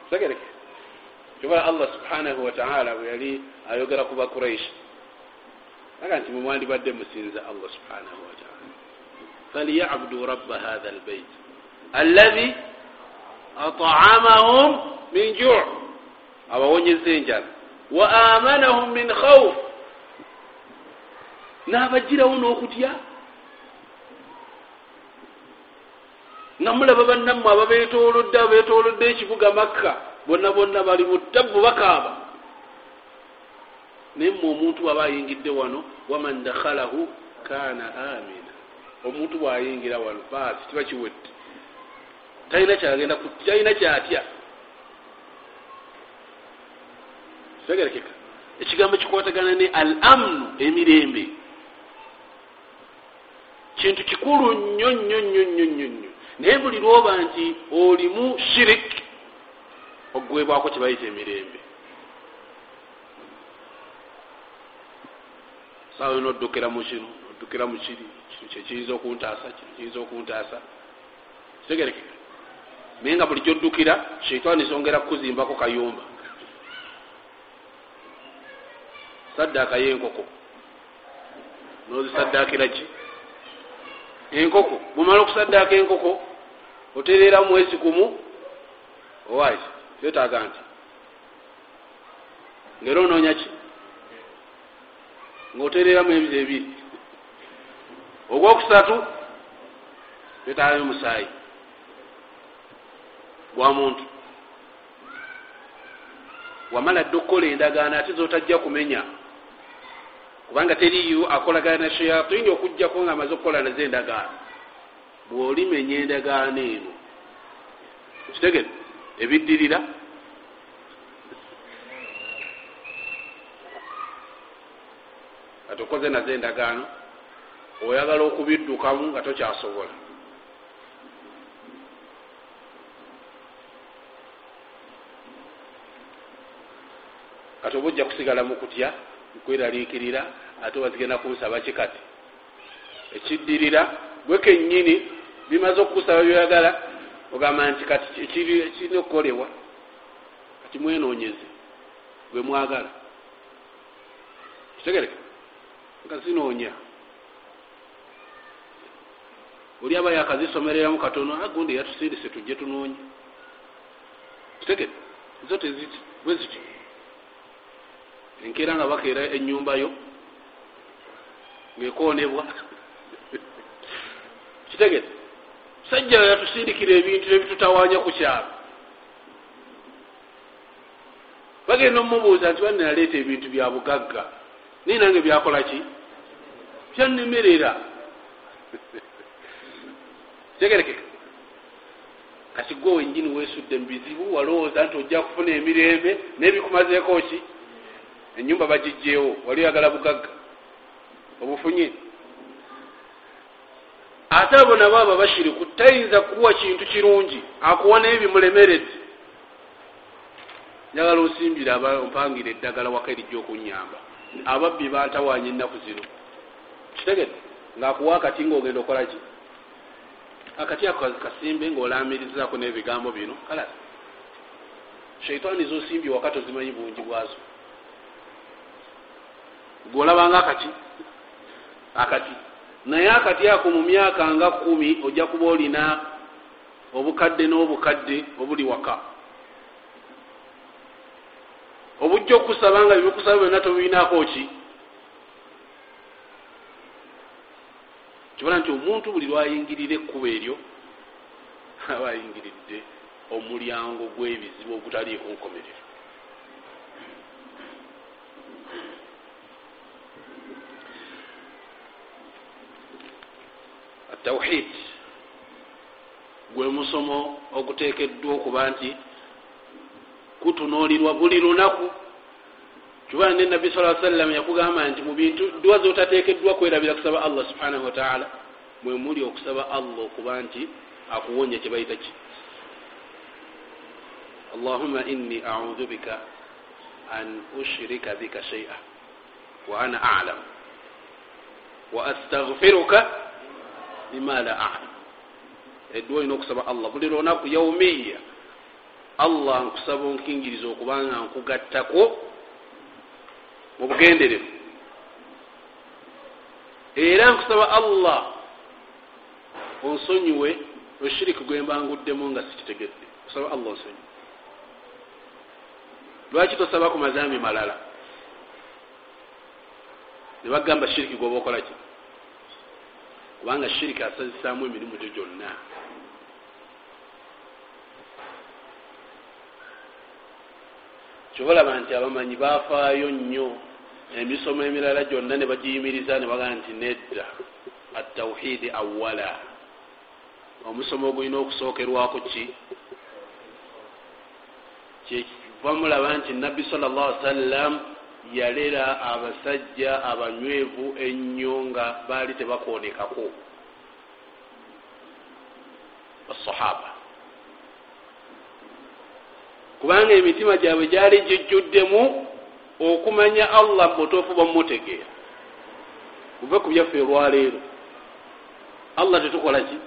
tegereke kyobola allah subhanahu wataala bwe yali ayogera ku bakuraish aga nti mumwandibadde musinza allah subhanahu wataala falyabudu rabba hatha lbeit allahi atamahum min juu abawonyeza enjala. Wa amanahum min khauf n'abagirawo n'okutya nga mulaba bannammwe ababetolodde abetolodde ekibuga makka bonna bonna bali mu ttabu bakaaba. Naye mmwe omuntu bwaba ayingidde wano waman dakhalahu kana amina omuntu bwayingira wano baasi tiba kiwedde. Talina kyagenda talina kyatya. Tegerekeka. Ekigambo kikwatagana ne al amnu emirembe. Kintu kikulu nnyo nnyo nnyo nnyo nnyo nnyo naye buli lwoba nti olimu shirik okugwebwako kyebayita emirembe. Saawa yona oddukira mu kino oddukira mu kiri kino kyekiyinza okuntaasa kino kiyinza okuntaasa. Kitegerekeka naye nga buli kyoddukira sheitaani songera kukuzimbako kayumba. Saddaaka yenkoko. Nozisaddaakira ki? Enkoko. Bumala okusaddaaka enkoko otereera mwezi gumu? Owaki kyetaaga nti. Ngaera onoonya ki? Ngaotereeramu ebizi ebiri ogwokusatu kyetaaga musaayi. Gwa muntu. Wamala dde okukola endagaano ate zotajja kumenya. Kubanga teriyo akolagana na shayatini okugjako nga amaze okukola nazo endagaano bwolimenya endagaano eno. Kitegere ebiddirira? Kati okoze nazo endagaano oyagala okubiddukamu nga tokyasobola. Kati oba ojja kusigala mukutya kweraliikirira ate oba zigenda kunsaba kikati ekiddirira gwe kenyini bimaze okukusaba byoyagala ogamba nti kati kirina okukolebwa kati mwenonyeze gwe mwagala. Kitegereka nga zinoonya oli aba yakazisomereramu katono agundi yatusindise tujje tunoonya kitegere zo teziti bwe ziti. Enkeera nga bakeera enyumbayo ngaekonebwa kitegere sajja yatusindikira ebintu ebitutawanya ku kyalo. Bagenda omumubuuza nti banne naleeta ebintu bya bugagga? Naye nange byakola ki? Byannemerera tegerekeka kati gwe wenyini wesudde mubizibu walowooza nti ojja kufuna emirembe nebikumazeeko ki? Enyumba bagijjeewo wali oyagala bugagga? Obufunye ate abo nabo aba bashiriku tayinza kuwa kintu kirungi akuwa naye bimulemeredde njagala osimbire mpangira eddagala waka erijja okunyamba ababbi bantawanya ennaku zino. Kitegedde ngaakuwa akati ngaogenda okola ki? Akati ako kasimbe ngaolamirizaako n'ebigambo bino kala shaitaani zosimbye wakati ozimanyi bungi bwazo. Gweolabanga akati akati naye akati ako mu myaka nga kumi ojja kuba olina obukadde n'obukadde obuli waka. Obujja okusaba nga bibikusaba byonna tobirinaako ki? Kibona nti omuntu buli lwayingirira ekkuba eryo aba ayingiridde omulyango gw'ebizibu ogutaliiko nkomerero tawhid. Gwe musomo oguteekeddwa okuba nti kutunuulirwa buli lunaku. Kibana ne nabbi saa sallam yakugamba nti mu bintu dduwa zotateekeddwa kwerabira kusaba allah subhanahu wataala mwe muli okusaba allah okuba nti akuwonya kyebayita ki? Allahuma inni audhu bika an ushrika bika shaia wa ana alam wa astaghfiruka lima la alam edduwa olina okusaba allah. Buli lunaku yaumiya allah nkusaba onkingiriza okubanga nkugattako mu bugenderevu era nkusaba allah onsonyiwe oshiriki gwembanguddemu nga sikitegedde. Kusaba allah onsonyiwe. Lwaki tosaba ku mazambi malala? Ne bagamba shiriki gwoba okola ki kubanga shiriki asazisaamu emirimu gyo gyonna. Kyobalaba nti abamanyi bafaayo nnyo emisomo emirala gyonna ne bagiyimiriza ne bagaa nti nedda atawhidi awala omusomo ogulina okusookerwako ki? Kyekiva mulaba nti nabbi sal llah ali sallam yalera abasajja abanywevu ennyo nga baali tebakoonekako basahaba kubanga emitima gyabwe gyali gijjuddemu okumanya allah mubutuufu bwamumutegeera muve ku byaffe olwaleero allah tetukola ki?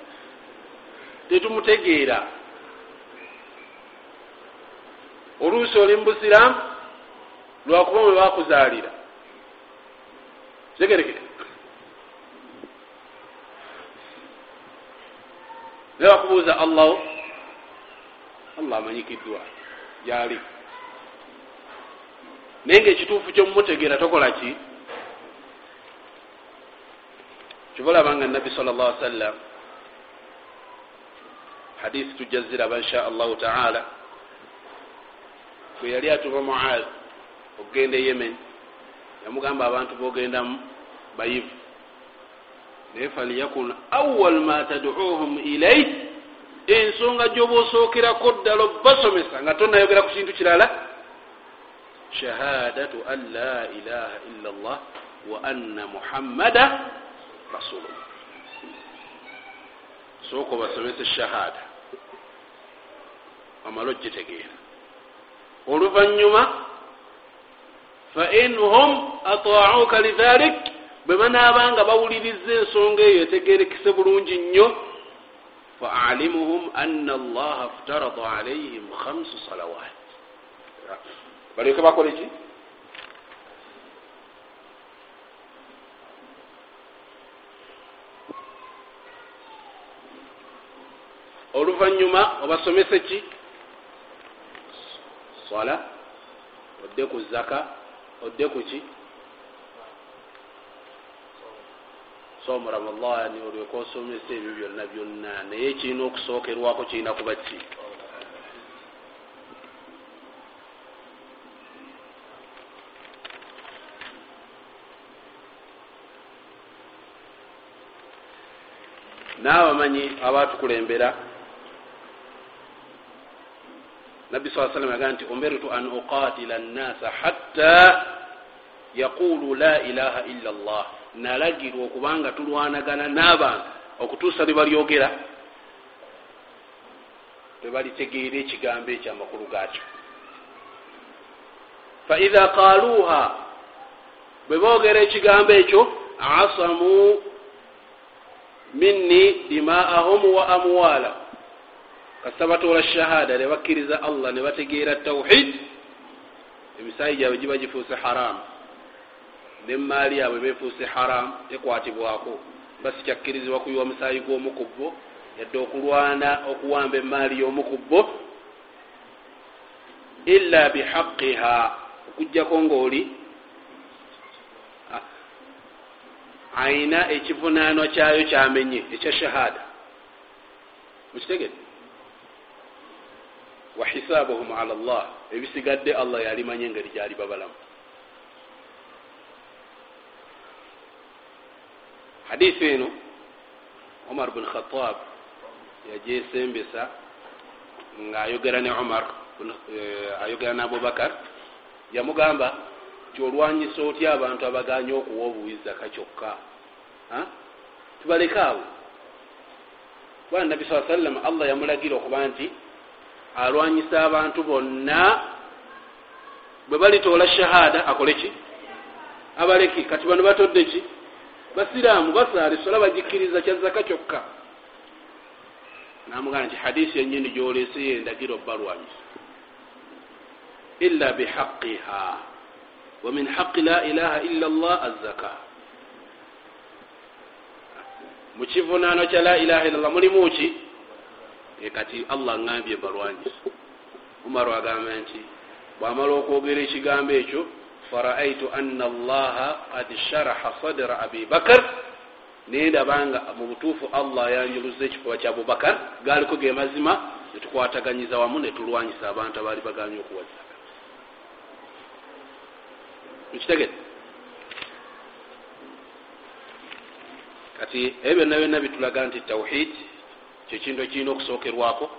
Tetumutegeera. Oluusi oli mu busiraamu lwakuba mwe bakuzaalira. Tegerekere. Naye bakubuuza allahu allah amanyikiddwa gyali. Naye ngaekituufu kyomumutegeera tokola ki? Kibalabanga nabbi sal llah sallam hadisi tujja ziraba insha allahu taala bwe yali atuma muaz okugenda e yemen yamugamba abantu bogendamu bayivu naye faliyakun awal ma taduuhum ilaih ensonga gyoba osookerako ddala obasomesa nga tonayogera ku kintu kirala shahadatu an la ilaha illa llah wa anna muhammada rasulullah. Sooka obasomese shahada amale ogitegeera. Oluvanyuma fainhum atauka lidhalik bwe banaabanga bawuliriza ensonga eyo etegerekese bulungi nnyo faalimuhum ana allaha ftarada alaihim khamsu salawat. Balyoke bakole ki? Oluvanyuma obasomese ki? Swala odde ku zaka odde ku ki? Somu ramadani olyoka osomesa ebyo byonna byonna. Naye kirina okusookerwako kirina kuba ki? Naabamanyi abatukulembera nabbi saa sallam yagaa nti umirtu an uqatila nnasa hatta yaqulu la ilaha illa llah nalagirwa okubanga tulwanagana n'abantu okutuusa lwe balyogera. Lwebalitegeera ekigambo ekyo amakulu gaakyo. Faidha qaluuha bwe boogera ekigambo ekyo asamu minni dimaahum wa amwala kasita batoola shahada ne bakkiriza allah ne bategeera tawhid. Emisaayi gyabwe giba gifuuse haramu nemaali yabwe befuuse haram tekwatibwako basikyakkirizibwa kuyiwa musaayi gw'omukubbo yadde okulwana okuwamba emaali y'omukubbo illa bihaqiha okugjako ngaoli ayina ekivunaanwa kyayo kyamenye ekya shahada mukitegede wa hisaabuhum ala llah ebisigadde allah yalimanye engeri gyali babalamu. Hadisi eno omar bun khatab yajesembesa ngaayogera ne omar ayogera ne abubakar yamugamba ti olwanyisa otya abantu abaganya okuwa obuwizaka kyokka? Tubaleke awo. Kubana nabi saa sallam allah yamulagira okuba nti alwanyisa abantu bonna bwe balitoola shahada akole ki? Abaleki kati bano batodde ki? Basiraamu basaala esola bagikkiriza kyazaka kyokka. Namugamba nti hadisi yenyini gyoleseyo endagiro balwanyisa illa bihaqiha wa min haqi la ilaha illa llah azaka mukivunaano kya la ilaha illa llah mulimu ki kati allah ngambye balwanyisa umaru agamba nti bwamala okwogera ekigambo ekyo faraaitu ana allaha qad sharaha sadra abi bakar. Nendabanga mu butuufu allah yanjuluza ekifuba kya abubakar galiko ge mazima netukwataganyiza wamu netulwanyisa abantu abaali baganye okuwazaka mukitegete kati ebyo byonna byonna bitulaga nti tawhid kyekintu ekirina okusookerwako.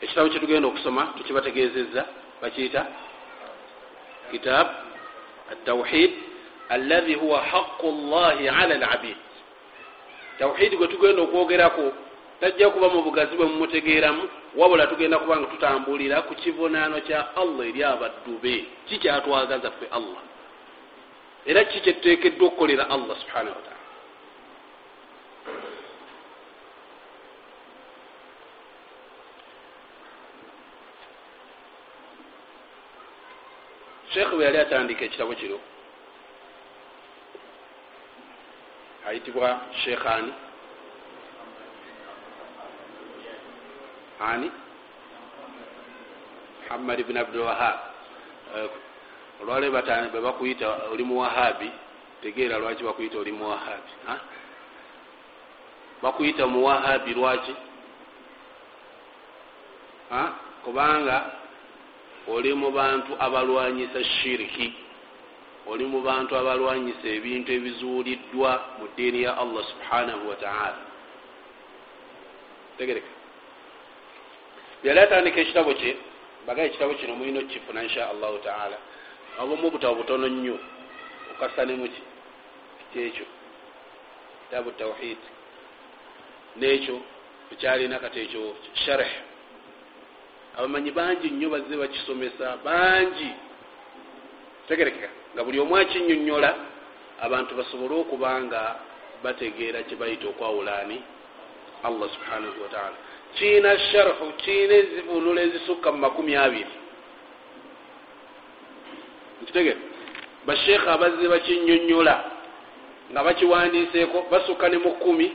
Ekitabo kyetugenda okusoma tukibategezeza bakiyita kitab atawhid alahi huwa haqu llahi ala labid tawhidi gwe tugenda okwogerako tajja kuba mu bugazi bwe mumutegeeramu wabula tugenda kuba nga tutambulira ku kivunaano kya allah eri abaddu be. Kikyatwagaza ffe allah? Era ki kyetuteekeddwa okukolera allah subhanahu wataala sheekh bwe yali atandika ekitabo kiro ayitibwa sheekh ani ani muhammad bni abdulwahab olwale bwe bakuyita oli muwahabi tegeera lwaki bakuyita oli muwahabi bakuyita muwahabi lwaki? Kubanga oli mu bantu abalwanyisa shiriki oli mu bantu abalwanyisa ebintu ebizuuliddwa mu ddiini ya allah subhanahu wataala tegereka. Byali atandika ekitabo kye baga ekitabo kino mulina okukifuna insha allahu taala. Obamu obutabo butono nnyo okasanemuki kyekyo kitabu tawhid. Nekyo ekyalina kati ekyo sharh abamanyi bangi nnyo bazze bakisomesa bangi. Tegerekeka nga buli omu akinyonyola abantu basobole okuba nga bategeera kyebayita okwawulaani allah subhanahu wataala kiina sharhu kiina ezivunula ezisukka mu makumi abiri. Nkitegere. Basheekha abazze bakinyonyola nga bakiwandiiseeko basukka ne mu kumi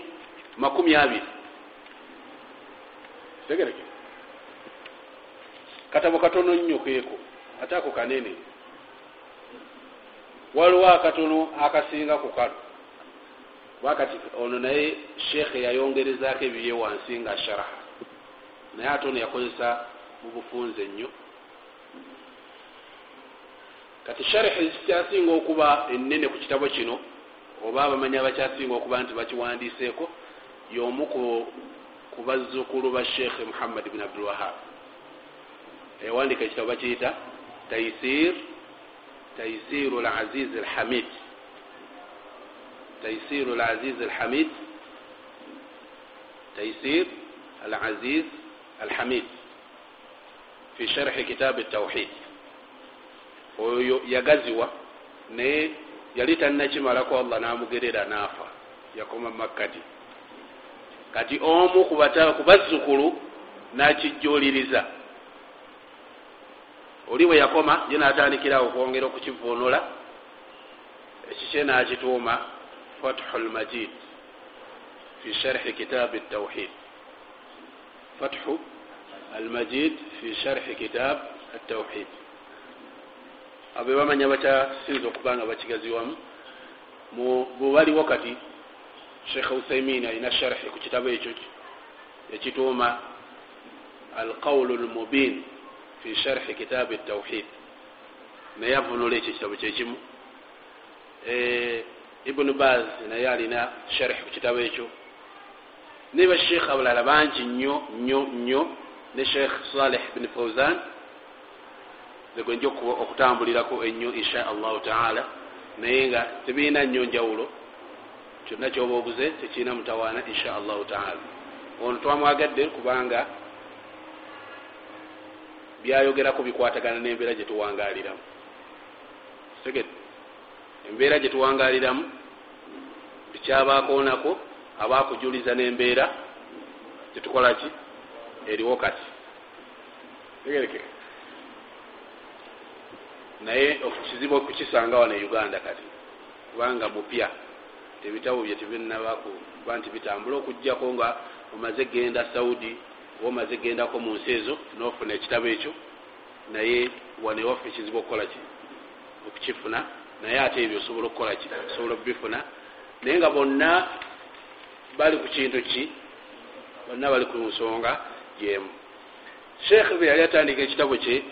makumi abiri. Kitegereke katabo katono nnyo keeko ate ako kanene. Waliwo akatono akasinga ku kano. Wakati ono naye sheekhe yayongerezaako ebibye wansi nga sharaha. Naye ate ono yakozesa mu bufunze nnyo. Kati sharihi zikyasinga okuba enene ku kitabo kino oba abamanyi abakyasinga okuba nti bakiwandiseeko yomu ku bazzukulu ba sheekhe muhammad bni abdulwahab ewandika ekitabo bakiyita taisir taisiru laziz alhamid. Taisiru laziz alhamid taisir alaziz alhamid. Fi sharhi kitabu tawhid oyo yagaziwa naye yali talinakimalako allah namugerera naafa yakoma makkati kati omu ku bazzukulu nakijuliriza oli bwe yakoma ye natandikirawo okwongera okukivunula ekikye nakituuma fathu lmajid fi sharhi kitabi tawhid fathu almajid fi sharhi kitab atawhid abe bamanya bakyasinza okuba nga bakigaziwamu bwebaliwo kati sheikh uthaimin alina sharhi ku kitabo ekyo ekituuma alqawlu lmubin fi sharhi kitabi tawhid naye avunula ekyo ekitabo kyekimu ibunu baz naye alina sharhi ku kitabo ekyo ne basheikh abalala bangi nnyo nnyo nnyo ne sheikh saleh bni fauzan egwenja okutambulirako ennyo insha allahu taala naye nga tebirina nnyo njawulo kyonna kyoba obuze tekirina mutawaana insha allahu taala ono twamwagadde kubanga byayogerako bikwatagana nembeera gyetuwangaliramu tegete embeera gyetuwangaliramu bikyabaakoonako abakujuliza nembeera gyetukolaki eriwo kati. Tegerekere naye kizibu okukisanga wano e uganda kati kubanga mupya ebitabo bye tibinabaku kuba nti bitambula okugjako nga omaze genda saudi oba omaze gendako mu nsi ezo nofuna ekitabo ekyo naye wano ewaffe ekizibu okukolaki okukifuna naye ate ebyo osobola okukolaki osobola okubifuna. Naye nga bonna bali ku kintu ki? Bonna bali ku nsonga gyemu sheekh bwe yali atandika ekitabo kye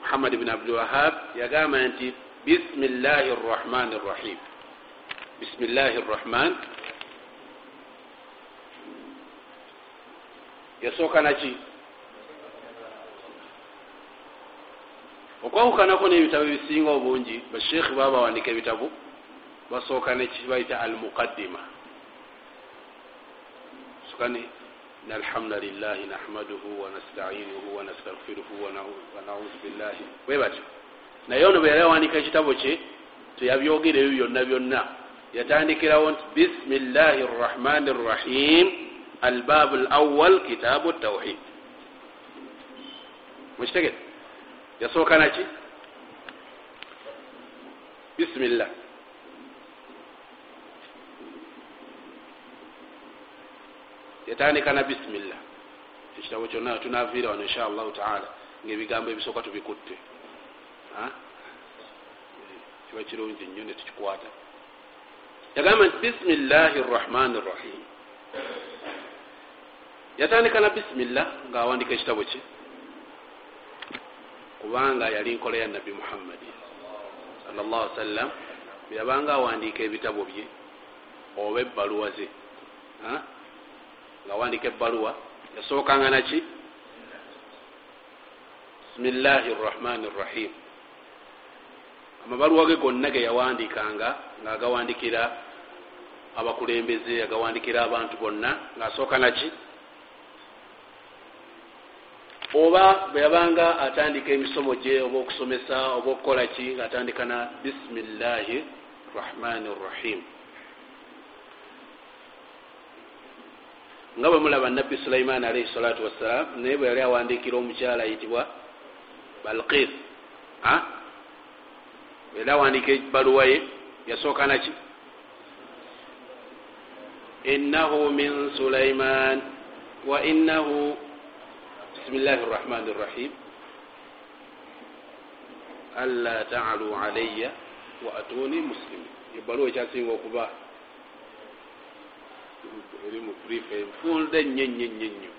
muhammad bni abdulwahab yagamba nti bisimillahi rrahmani rrahim bisimillahi rrahman yasooka naki okwawukanako n'ebitabo ebisinga obungi basheekhi babawandika ebitabo basooka nekibayita al muqaddima sukani إن الحمد لله نحمده ونستعينه ونستغفره ونعوذ بالله webati naye ono bwe yali awandika ekitabo kye teyabyogera ebyo byonna byonna. Yatandikirawo nti bisimillahi rrahmani rrahim albaabu lawal kitaabu tawhid mukitegere yasooka naki bisimillah yatandika na bisimillah ekitabo kyonna tunaviira wano insha allahu taala ngaebigambo ebisooka tubikutte kiba kirungi nnyo netukikwata yagamba nti bisimillahi rrahmani rrahim yatandika na bisimillah ngaawandika ekitabo kye kubanga yali nkola ya nabbi muhammadi salllah wasallam bweyabanga awandiika ebitabo bye oba ebbaluwa ze ngawandika ebbaluwa yasookanga naki bisimillahi rrahmani rrahim amabaluwa ge gonna ge yawandikanga ngaagawandikira abakulembeze agawandikira abantu bonna ngaasooka naki oba bwe yabanga atandika emisomo gye oba okusomesa oba okukola ki ngaatandika na bisimillahi rrahmani rrahim nga bwe mulaba nabbi sulaiman alaihi salatu wassalam naye bwe yali awandiikira omukyala ayitibwa balkis era awandiika ebaluwa ye yasooka naki innahu min sulaiman wa innahu bismillahi rrahmani rrahim anla taalu alaya wa atuni muslimin ebaluwa ekyasinga okuba eri mu brief enfunde nnyo nnyo nnyo nnyo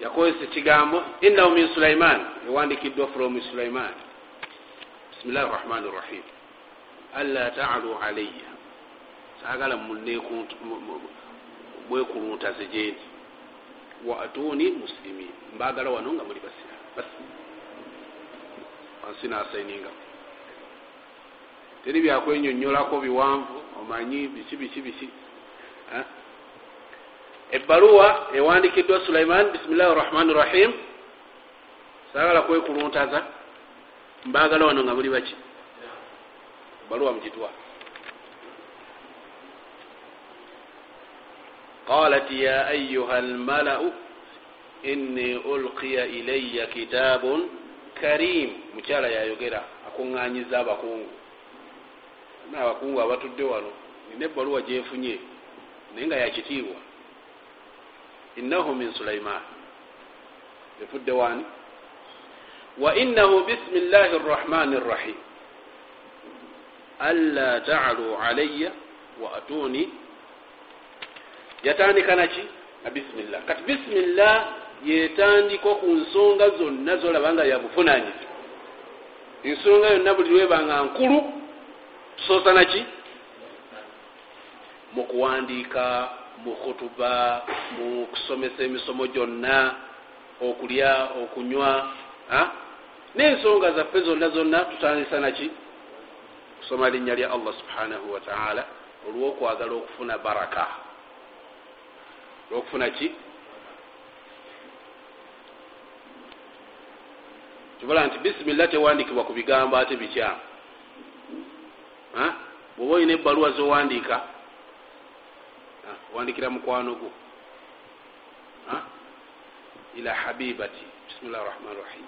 yakozesa ekigambo innahu min sulaiman ewandikiddwa from sulaiman bisimillahi rrahmani rrahim anla taalu alaya saagala mwekuluntaze gyendi wa atuni muslimin mbagala wano nga muli basiramu basi wansi nasaininga. Teri byakwenyonyolako biwanvu omanyi biki biki biki ebbaluwa ewandikiddwa sulaiman bisimillahi rrahmani rrahim saagala kwekuluntaza. Mbagala wano nga muli baki? Baluwa mugitwa qalat ya ayuha almalau inni ulqiya ilaya kitabun karim mukyala yayogera akuŋŋanyiza abakungu naabakungu abatudde wano nina ebbaluwa gyenfunye naye nga yakitiibwa innahu min sulaiman efudde wani wa innahu bismi llahi rrahmani rrahim anla taalu alaya wa atuni yatandika naki? Na bisimillah kati bisimillah yetandika ku nsonga zonna zolaba nga yabuvunanyizi ensonga yonna buli lwebanga nkulu tusoosa naki? Mu kuwandiika mu khutuba mu kusomesa emisomo gyonna okulya okunywa n'ensonga zaffe zonna zonna tutandisa naki? Kusoma linnya lya allah subhanahu wataala olwokwagala okufuna baraka olwokufuna ki kibala nti bisimillah tewandikibwa ku bigambo ate bikyamu bweoba olina ebbaluwa zowandiika wandikira mukwano gwo. Ila habibati. Bisimillahi rahmani rahim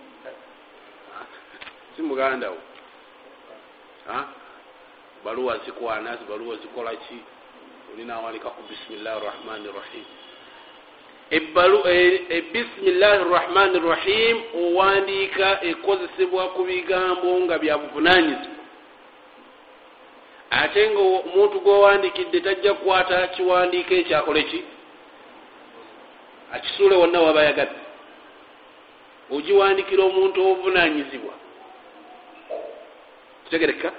si mugandawo baluwa zikwana zibaluwa zikolaki olinawandika ku bisimillahi rahmani rahim ebisimillahi rrahmani rrahim owandiika ekozesebwa ku bigambo nga byabuvunanyizibwa ate nga omuntu gwowandikidde tajja kukwata kiwandiiko ekyakole ki? Akisuule wonna waba yagadde ogiwandikira omuntu obuvunanyizibwa kitegereka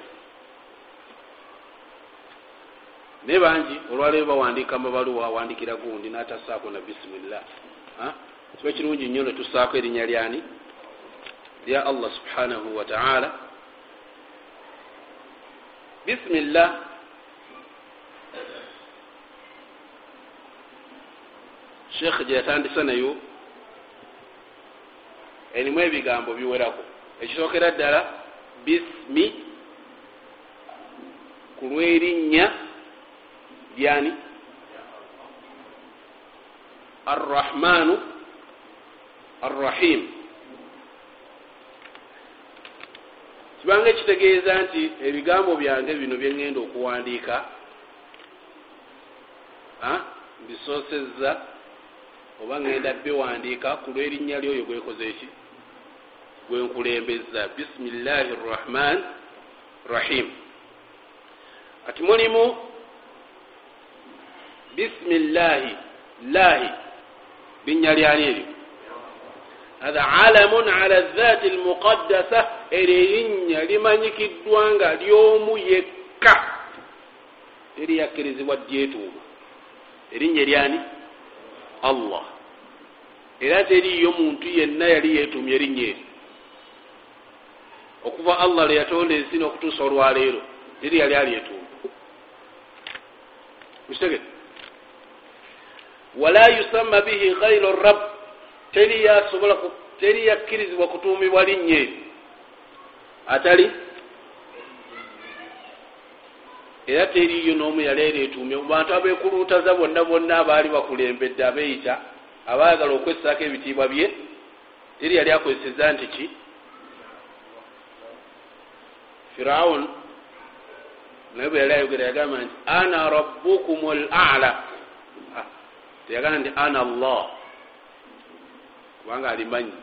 naye bangi olwaleero bawandiika amabaluwa awandikira gundi natasaako na bisimillah kiba kirungi nnyo netusaako erinnya lyani? Lya allah subhanahu wataala bisimillah sheekh gyeyatandisa nayo erimu ebigambo biwerako. Ekisookera ddala bismi ku lwerinnya lyani arrahmanu arrahim. Kibanga ekitegeeza nti ebigambo byange bino byeŋŋenda okuwandiika mbisoosezza oba ŋŋenda biwandiika ku lwerinnya lyoyo gwekoze eki? Gwenkulembeza bisimillahi rrahman rahim ati mulimu bisimillahi lahi linnya lyani eryo hatha alamun ala dhati almuqaddasa. Eryo erinnya limanyikiddwa nga lyomu yekka. Teriyakkirizibwa dyetuuma erinnya eryani allah. Era teriyo muntu yenna yali yetumya erinnya eri okuva allah lwe yatonda ensi n'okutuusa olwaleero teri yali alyetuuma. Mukitegete wala yusamma bihi gairu rab teri yakkirizibwa kutuumibwa linnya eri atali era teriyo n'omu yali ereetuumye mu bantu abeekuluutaza bonna bonna abaali bakulembedde abeeyita abaagala okwessaako ebitiibwa bye teri yali akozeseza nti ki firawun naye bwe yali ayogera yagamba nti ana rabbukum l ala teyagamba nti ana allah. Kubanga alimanyi.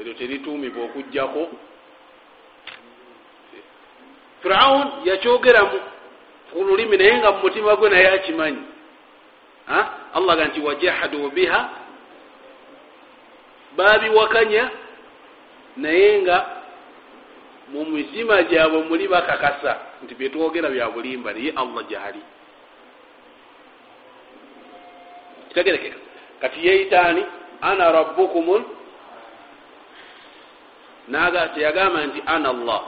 Eryo terituumibwa okugjako firawun yakyogera ku lulimi naye nga mumutima gwe naye akimanyi. Allah ga nti wajahadu biha. Babiwakanya naye nga mu mitima gyabwe muli bakakasa. Nti byetwogera bya bulimba naye allah gyali kitegerekeka kati yeitaani ana rabbukum teyagamba nti ana allah.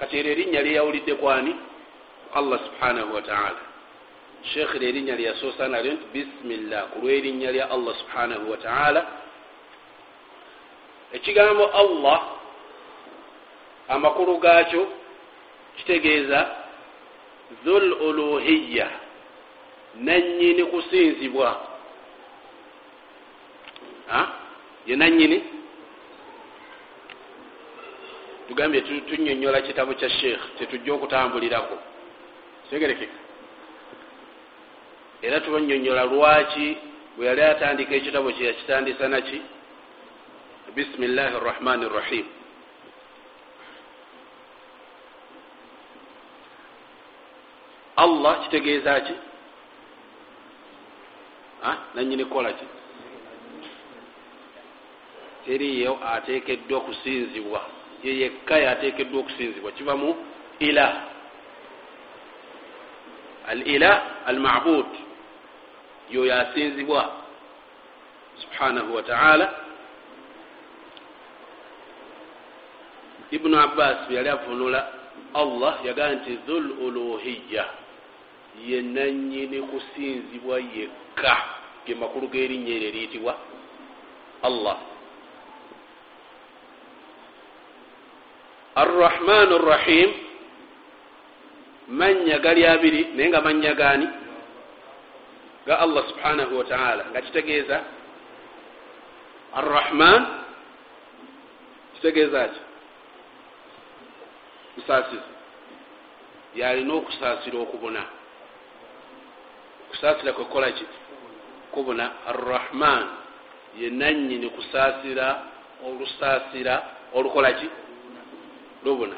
Kati eryo erinnya lyeyawulidde kwani? Allah subhanahu wataala sheekh ly erinnya lyeyasoosa nalyo nti bisimillah ku lwerinnya lya allah subhanahu wataala ekigambo allah amakulu gaakyo kitegeeza dhul uluhiya nanyini kusinzibwa. Ye nanyini? Tugambye tunyonyola kitabo kya sheekh tetujja okutambulirako. Tegerekeka era tubanyonyola lwaki bwe yali atandika ekitabo kye yakitandisa naki? Bisimillahi rrahmani rrahim allah kitegeeza ki nanyini kukola ki? Teriyo ateekeddwa okusinzibwa. Ye yekka yateekeddwa okusinzibwa. Kiva mu ilah al ilah al mabud. Yoyo asinzibwa subhanahu wataala ibunu abbas yali avunula allah yagamba nti dhul uluhiya ye nanyini kusinzibwa yekka. Ge makulu g'erinnya eryo eriyitibwa allah. Arrahmanu rrahim. Manya gali abiri naye nga manya gaani? Ga allah subhanahu wataala nga kitegeeza arrahman. Kitegeeza ki? Kusaasiza. Yalina okusaasira okubona okusaasira kwekola ki kubona arrahman ye nanyini kusaasira olusaasira olukola ki lubuna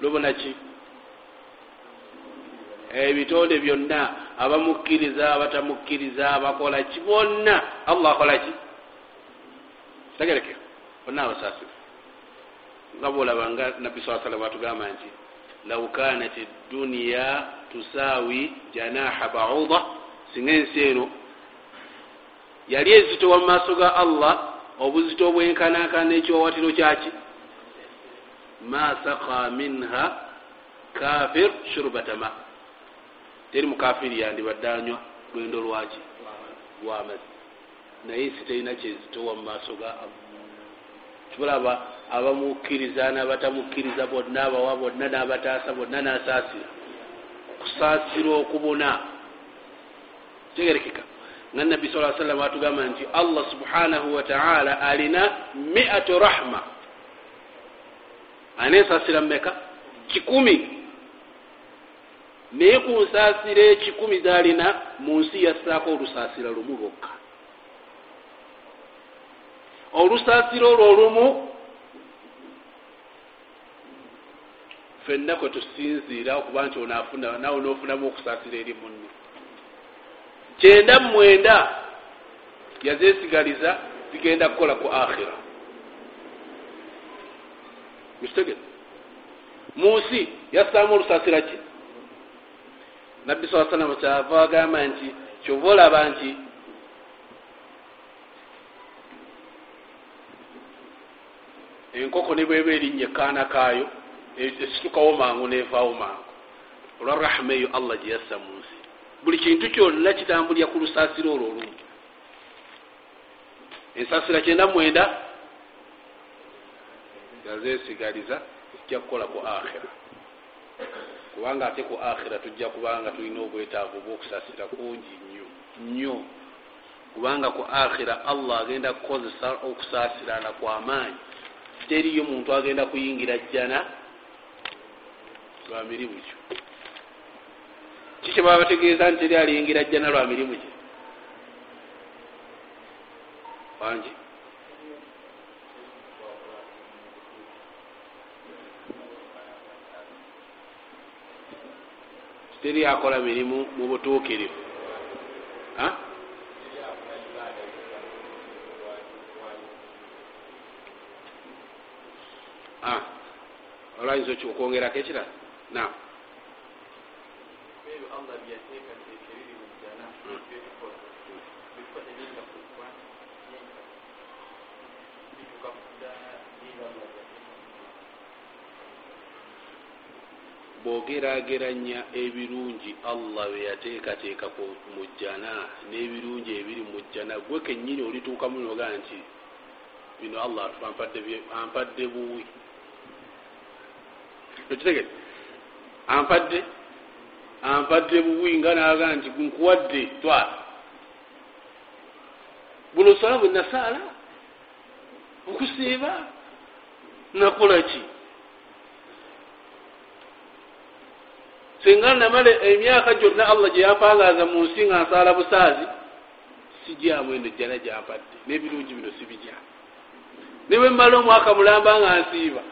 lubuna ki? Ebitonde byonna abamukkiriza abatamukkiriza abakola ki? Bonna. Allah akola ki? Tegereke. Bonna abasasira nga bolaba nga nabbi saa sallam atugamba nti lau kanat duniya tusaawi janaha bauda singa ensi eno. Yali ezitowa mu maaso ga allah obuzito obwenkanakana ekiwawatiro kyaki? Ma saka minha kafir shurbatama teri mukafiri yandibadde anywa lwendo lwaki? Lwamazzi. Naye nsi terina kyezitowa mu maaso ga allah. Tulaba abamukkiriza n'abatamukkiriza bonna abawa bonna n'abataasa bonna n'asaasira kusaasira okubona. Tegerekeka. Nga nabbi sa sallam atugamba nti allah subhanahu wataala alina miatu rahma. Alina ensaasira mumeka kikumi. Naye ku nsaasira ekikumi zalina mu nsi yassaako olusaasira lumu lwokka. Olusaasira olwo olumu fenna kwe tusinziira okuba nti onaafuna nawe noofunamu okusaasira eri munno kyenda mumwenda yazeesigaliza zigenda kukola ku akhira mukitegere mu nsi yassaamu olusaasira ki? Nabbi saa salama kyava agamba nti kyova olaba nti enkoko ne bweba erinnya ekaana kaayo esitukawo mangu nevaawo mangu. Olwa rahma eyo allah gye yassa mu nsi. Buli kintu kyonna kitambulya ku lusaasiro olwo olumu ensaasira kyenda mwenda nga zesigaliza tujja kukola ku akhira kubanga ate ku akhira tujja kubanga tulina obwetaavu bwokusasira kungi nnyo nnyo. Kubanga ku akhira allah agenda kukozesa okusaasirana kwamaanyi teriyo muntu agenda kuyingira jjana lwa mirimu kyo kikyebaba bategeeza nti teri aliyingira jjana lwa mirimu kye wangi teri akola mirimu mu butuukirivu. Olwayinza okwongerako ekirala na bwogerageranya ebirungi allah byeyateekateeka mu jjana n'ebirungi ebiri mu jjana gwe kennyini olituukamu noga nti bino allah ampadde buwi. Ekitegere ampadde. Ampadde buwi nga naga nti nkuwadde twala. Buno osala bwe nasaala okusiiba nakola ki? Singa namala emyaka gyonna allah gye yampangaaza mu nsi nga nsaala busaazi sijyamu eno jjana gyampadde n'ebirungi bino sibijya ne bwe mmala omwaka mulamba nga nsiiba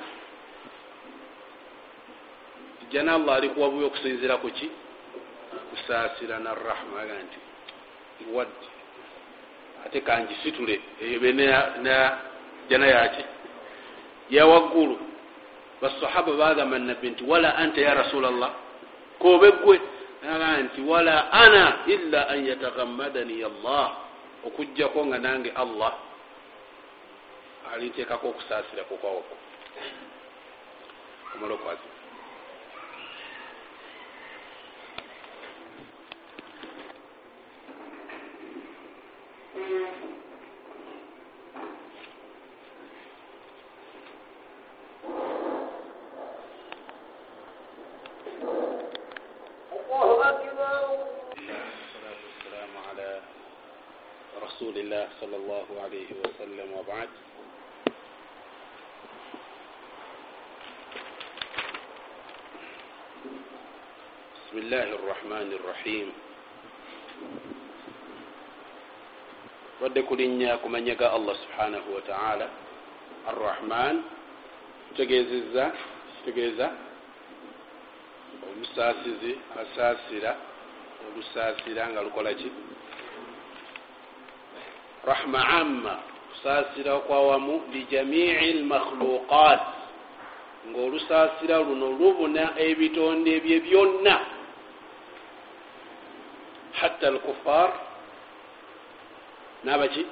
jjana allah ali kuwabuya okusinzira ku ki? Kusaasira narahma aga nti wadde ate kangisitule na jana yaki yawaggulu basahaba bagamba nabbi nti wala anta ya rasula llah kobe gwe aga nti wala ana illa an yatagammadani allah. Okugjako nga nange allah alintekako okusaasira kukwawako omala okwazi رسول الله صلى الله عليه وسلم وبعد بسم الله الرحمن الرحيم wadde kulinnya kumanyaga allah subhanahu wataala arrahman kitegeezeza kitegeeza olusaasizi asaasira olusaasira nga lukola ki? Rahma amma kusaasira kwawamu lijamii lmakhluqat ngaolusaasira luno lubuna ebitonde bye byonna. Hatta alkufar nabaki?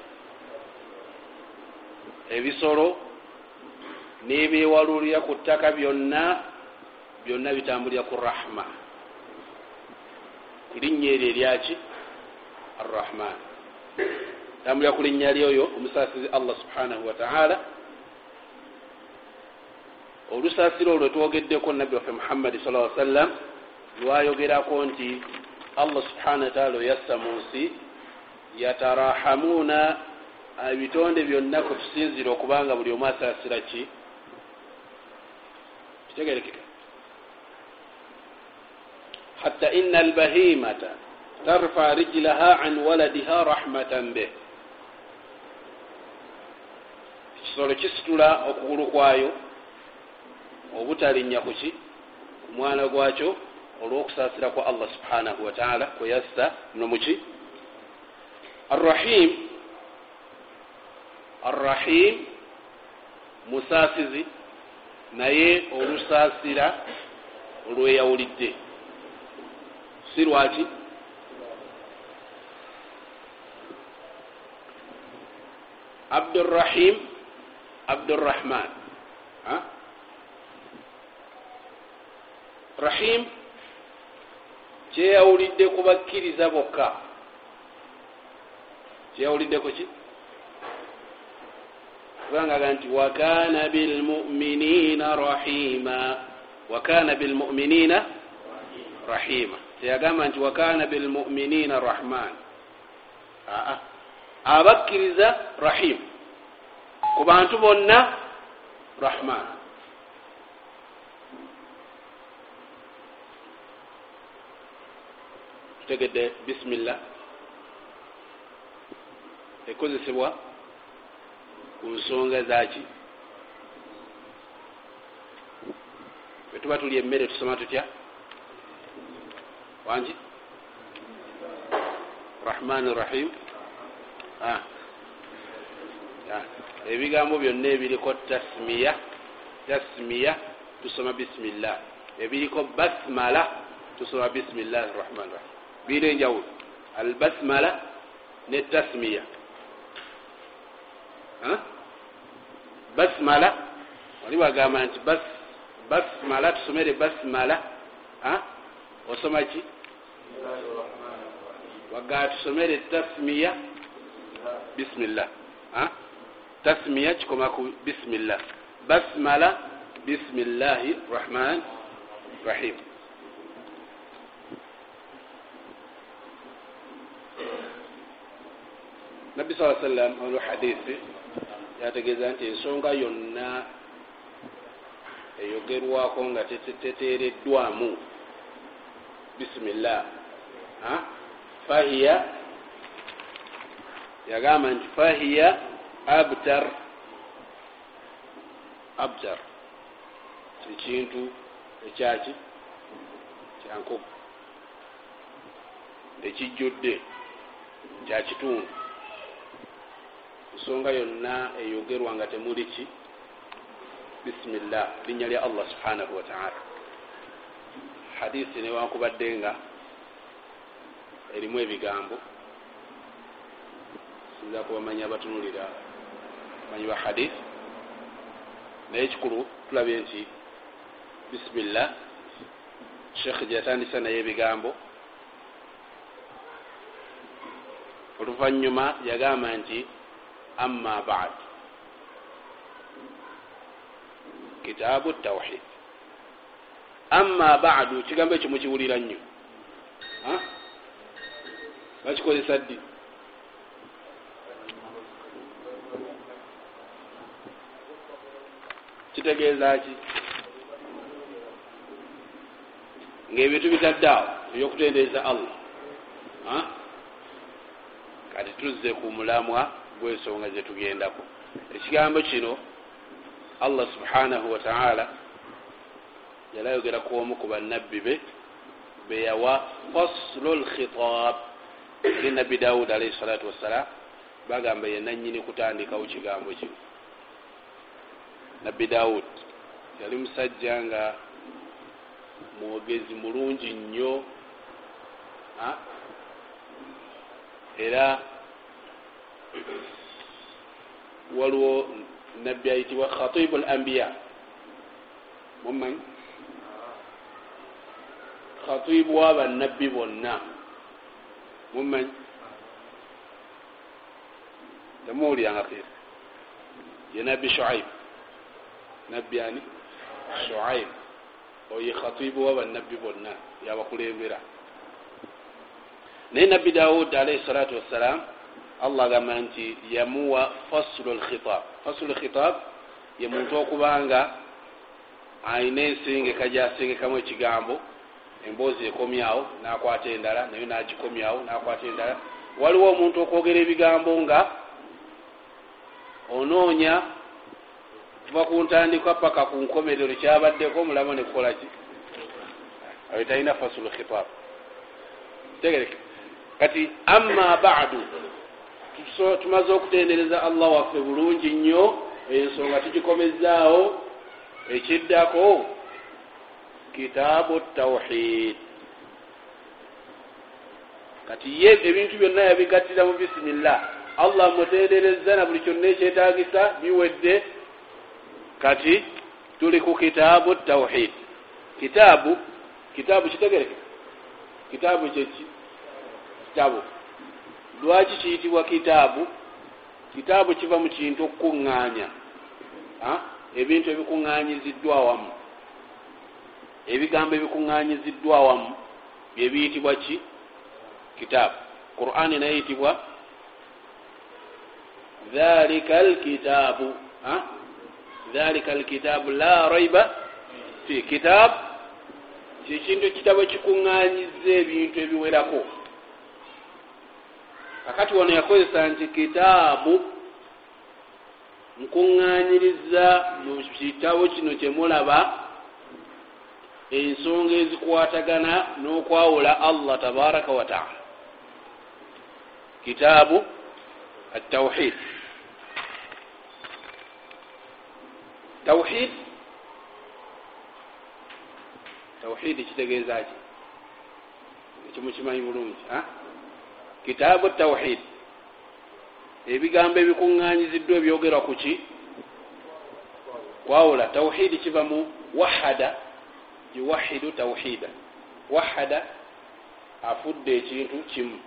Ebisolo nebyewalulira ku ttaka byonna byonna bitambulira ku rahma. Linnya eryo eryaki? Arrahman. Tambulira ku linnya lyoyo omusaasizi allah subhanahu wataala olusaasiro olwo twogeddeko nabbi waffe muhammadi sa aa sallam lwayogerako nti allah subhanahu wataala oyassa mu nsi yatarahamuuna ebitonde byonna kutusinzira okubanga buli omu asaasira ki? Kitegerekeka. Hatta ina albahimata tarfa rijlaha an waladiha rahmatan beh ekisolo kisitula okugulu kwayo obutalinnya kuki ku mwana gwakyo olwokusaasira kwa allah subhanahu wataala kweyassa no muki arrahim arrahim musaasizi naye olusaasira olweyawulidde. Si lwaki? Abdurrahim abdurrahman. Rahim kyeyawulidde ku bakkiriza bokka kyeyawulidde ku ki? Kubanga aga nti wakana bilmuminina rahima. Wakana bilmuminina rahima. Teyagamba nti wakana bilmuminina rahman. Aa. Abakkiriza rahim ku bantu bonna rahman. Tutegedde bisimillah ekozesebwa ku nsonga zaki bwetuba tuli emmere tusoma tutya? Wangi? Rahman rahim. Ebigambo byonna ebiriko tasmiya tasmiya tusoma bisimillah ebiriko basmala tusoma bisimillahi rahman rahim. Biina enjawulo. Albasmala ne tasmiya basmala. Wali wagamba nti basmala tusomere basmala. Osoma ki? Wagamba tusomere tasmiya. Bisimillah tasmiya kikoma ku bisimillah basmala bisimillahi rahman rahim nabbi saa sallam olu hadisi yategeeza nti ensonga yonna eyogerwako nga tetereddwamu bisimillah fahiya yagamba nti fahiya abtar. Abtar. Kikintu ekyaki? Kyankogo ekijjudde kyakitundu ensonga yonna eyogerwa nga temuli ki? Bisimillah linnya lya allah subhanahu wataala hadisi newankubadde nga erimu ebigambo. Sinza kubamanyi abatunulira manyi ba hadisi naye ekikulu tulabye nti bisimillah sheekh gyeyatandisa naye ebigambo. Oluvanyuma yagamba nti amma bad kitaabu tawhid amma badu kigambo ekyo mukiwulira nnyo bakikozesa ddi kitegeeza ki ngaebintu bitadde awo ebyokutendereza allah kati tuzze ku mulamwa gwensonga zetugendako ekigambo kino allah subhanahu wataala yali ayogera ku omu ku bannabbi be beyawa faslu lkhitab eri nabbi dawud alaihi salatu wassalam bagamba ye nanyini kutandikawo kigambo kino. Nabbi dawud yali musajja nga mwogezi mulungi nnyo era waliwo nabbi ayitibwa khatibu l ambiya mumanyi khatibu wabannabbi bonna. Mumanyi temuwuliranga kir ye nabbi shuaib. Nabbi ani? Shuaib. Oye khatibu wabannabbi bonna yabakulembera. Naye nabbi dawud alaihi salatu wassalam allah agamba nti yamuwa faslu lkhitab faslu lkhitab ye muntu okubanga ayina ensengeka gyasengekamu ekigambo emboozi ekomyawo nakwata endala naye nagikomyawo nakwata endala. Waliwo omuntu okwogera ebigambo nga onoonya kuva ku ntandikwa paka ku nkomerero kyabaddeko omulamu nekukolaki ayo talina fasulu khitab. Tegereke. Kati amma badu tumaze okutendereza allah waffe bulungi nnyo ensonga tugikomezaawo ekiddako kitaabu tawhid kati ye ebintu byonna yabigattira mu bisimillah allah mutendereza na buli kyonna ekyetagisa biwedde. Kati tuli ku kitaabu tawhid kitaabu kitaabu kitegereke kitaabu kyeki kitabo lwaki kiyitibwa kitaabu? Kitaabu kiva mu kintu okukuŋŋaanya. Ebintu ebikuŋŋanyiziddwa wamu ebigambo ebikuŋŋanyiziddwa wamu byebiyitibwa ki? Kitaabu. Qur'ani naye yitibwa dhalika alkitaabu. Dhalika alkitaabu la raiba fi kitaabu kyekintu ekitabo ekikuŋŋanyiza ebintu ebiwerako kakati wano yakozesa nti kitaabu nkuŋŋanyiriza mu kitabo kino kyemulaba ensonga ezikwatagana n'okwawula allah tabaraka wataala kitaabu atawhid tawhid tawhid kitegeeza ki? Ekimukimanyi bulungi kitaabu tawhid. Ebigambo ebikuŋŋanyiziddwa ebyogerwa ku ki? Kwawula tawhidi kiva mu wahada yuwahidu tawhida. Wahada afudde ekintu kimu.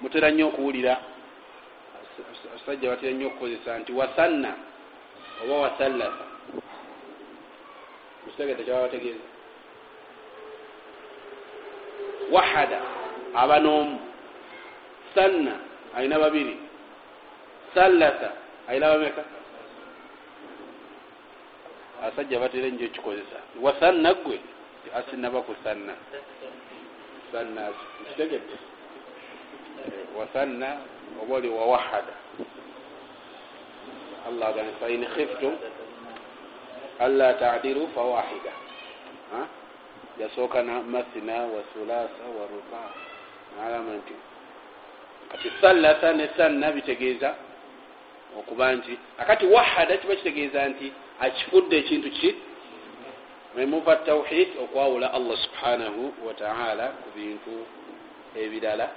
Mutera nnyo okuwulira. Abasajja batera nnyo okukozesa nti wasanna oba wasallasa mukitegete kyaba bategeeza wahada aba n'omu sanna alina babiri sallasa alina bameka abasajja batera nnyo ekikozesa wasanna gwe asinaba ku sanna sanna nkitegedde wasanna oba oli wawahada allah agani fain khiftum alla tadiru fawahida yasooka na masina wasulasa waruba nagamba nti kati sallasa ne sanna bitegeeza okuba nti akati wahada kiba kitegeeza nti akifudde ekintu ki? Memuva tawhid okwawula allah subhanahu wataala ku bintu ebirala.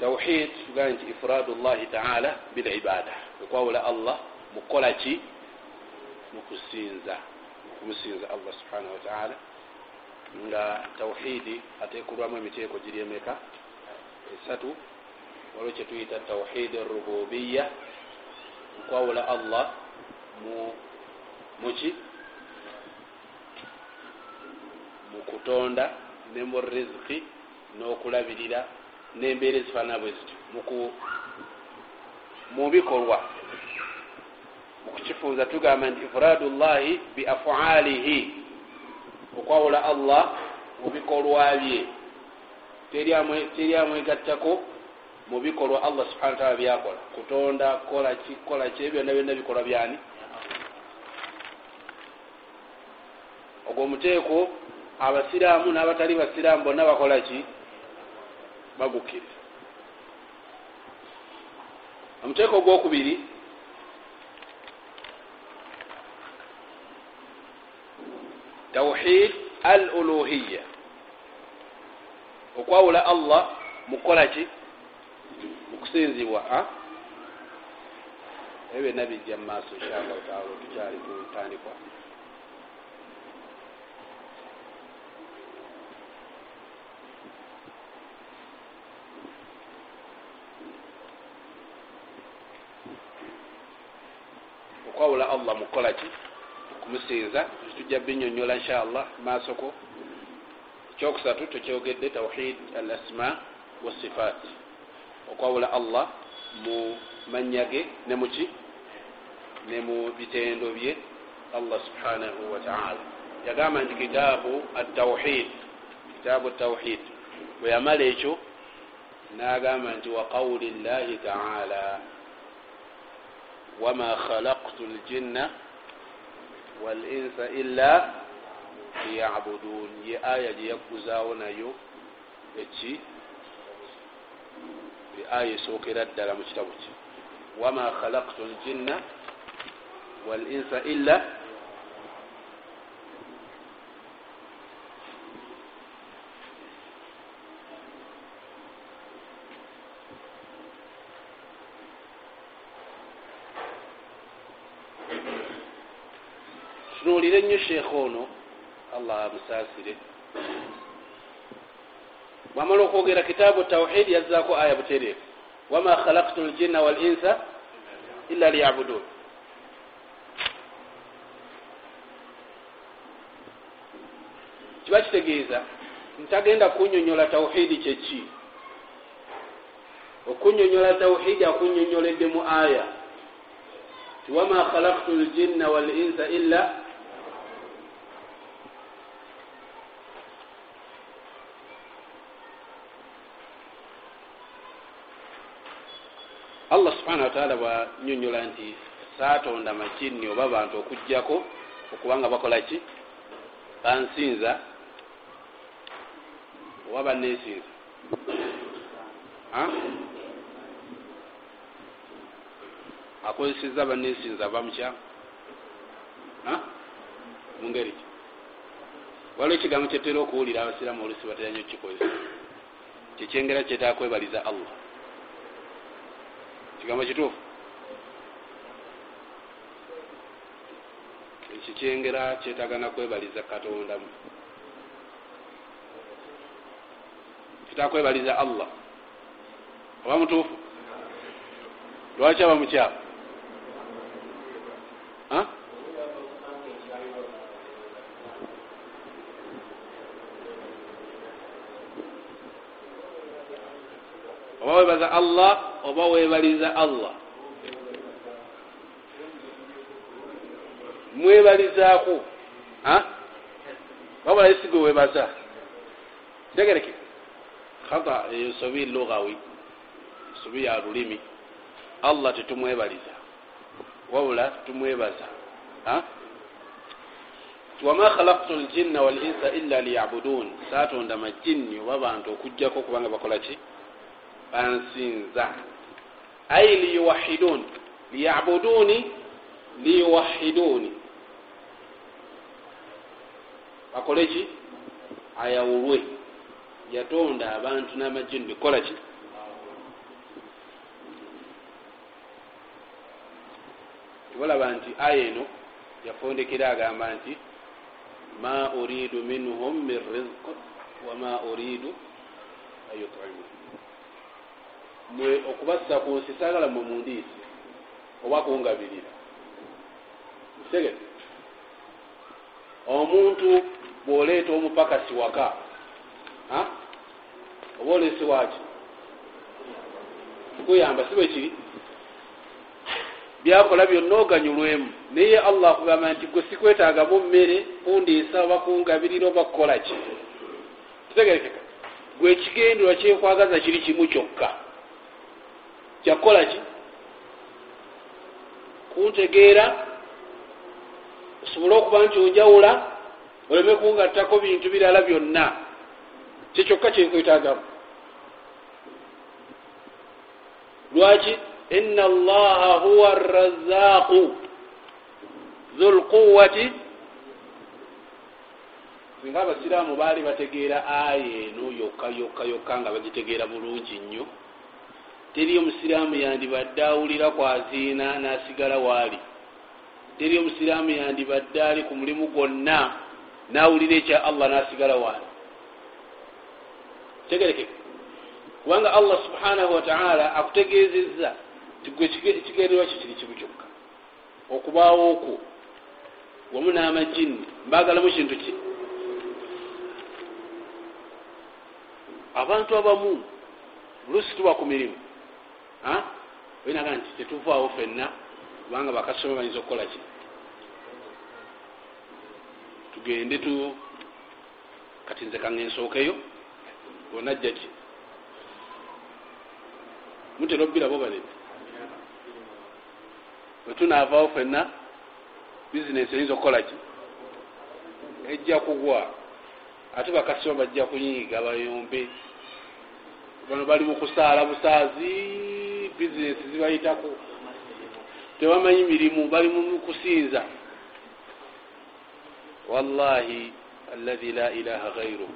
Tawhid tugaa nti ifradu llahi taala bilibada okwawula allah mukukola ki? Mukusinza okumusinza allah subhanahu wataala nga tawhidi ateekulwamu emiteeko giri emeka esatu waliwo kyetuyita tawhid rububiya okwawula allah mu muki mu kutonda ne mu riziki n'okulabirira n'embeera ezifaanana bwe zityo. Mu bikolwa mu kukifunza tugamba nti ifradu llahi bi afaalihi okwawula allah mu bikolwa bye. Teri amwegattako mu bikolwa allah subhana wataala byakola. Kutonda kola ki byonna byonna bikolwa byani? Ogwo omuteeko abasiraamu n'abatali basiraamu bonna bakola ki? Bagukkiriza omuteeko ogwokubiri tawhid al uluhiya okwawula allah mukukola ki mukusinzibwa ebyo byonna bijja mu maaso inshallahu taala tukyali ku ntandikwa okwawula allah mukukola ki okumusinza tujja binyonyola inshallah maasoko ekyokusatu tukyogedde tawhid al asma wasifat okwawula allah mu manya ge ne muki ne mu bitendo bye allah subhanahu wataala yagamba nti kitaabu atawhid kitaabu tawhid bwe yamala ekyo nagamba nti wa qawli llahi taala wama khalaqtu ljinna walinsa illa liyabudun. Ye aya gye yagguzaawo nayo eki? Aya esookera ddala mu kitabu kye wama khalaqtu ljinna walinsa illa tunuulire nnyo sheekha ono. Allah amusaasire. Bwamala okwogera kitaabu tawhidi yazzaako aya butereefu wama khalaktu ljinna wal insa illa liyabudun. Kiba kitegeeza ntagenda kunyonyola tawhidi kyeki okunyonyola tawhidi akunyonyoledde mu aya. Ti wama khalaktu ljinna walinsa illa allah subhanahu wataala bwanyonyola nti saatonda majinni oba bantu okugjako okubanga bakola ki? Bansinza oba banesinza akozeseza banesinza bamukya mungeri ki? Waliwo ekigambo kyetera okuwulira abasiramu olusi bateranyo kikozesa. Kyekyengera kyetakwebaliza allah kigambo kituufu? Ekikyengera kyetagana kwebaliza katondamu kitakwebaliza allah. Oba mutuufu? Lwaki aba mukyabo oba webaza allah oba webaliza allah. Mwebalizaako wabula esigo webaza tegereke khata eyo sobi lugawi sobi ya lulimi. Allah tetumwebaliza. Wabula tumwebaza wama khalaktu ljinna walinsa illa liyabudun. Satonda majinni oba bantu okugjako kubanga bakola ki? Bansinza ai liyuwahidun. Liyabuduni liyuwahiduni. Bakole ki ayawulwe yatonda abantu n'amajini bikola ki? Tibalaba nti aya eno yafondekera agamba nti ma uridu minhum min rizq wama uridu ayutimun mwe okubassa ku nsi sagala mwe mundiisi oba kungabirira. Kitegete omuntu bwoleeta omupakasi waka oba olesi waki kikuyamba si bwe kiri? Byakola byonna oganyulwemu. Naye allah akugamba nti gwe sikwetaagamu mmere kundiisa oba kungabirira oba kukola ki? Kitegerekeka. Gwe ekigendera kyekwagaza kiri kimu kyokka kyakukola ki? Kuntegeera osobole okuba nti onjawula oleme kungattako bintu birala byonna. Kyekyokka kyenkwetaagamu lwaki? Ina allaha huwa razaqu dhu lquwati singa abasiraamu baali bategeera aya eno yokka yokka yokka nga bagitegeera bulungi nnyo teri omusiraamu yandibadde awulira kwaziina n'asigala waali teri omusiraamu yandibadde ali ku mulimu gwonna n'awulira ekya allah n'asigala waali tegerekeka kubanga allah subhanahu wataala akutegeezezza tigwe ekigenderwa kyo kiri kimu kyokka. Okubaawo okwo wamu n'amajini mbaagalamu kintu ki? Abantu abamu oluusi tuba ku mirimu oyinaga nti tetuvaawo fenna kubanga bakasitoma bayinza okukola ki? Tugende tu kati nze kange nsookeyo onajja ki? Mutera obbirabo banene wetunaavaawo fenna bizinesi eyinza okukola ki? Ejja kugwa. Ate bakasitoma bajja kunyiiga bayombe. Bano bali mukusaala busaazi bizinesi zibayitako. Tebamanyi mirimu bali mukusinza wallahi allahi la ilaha gairu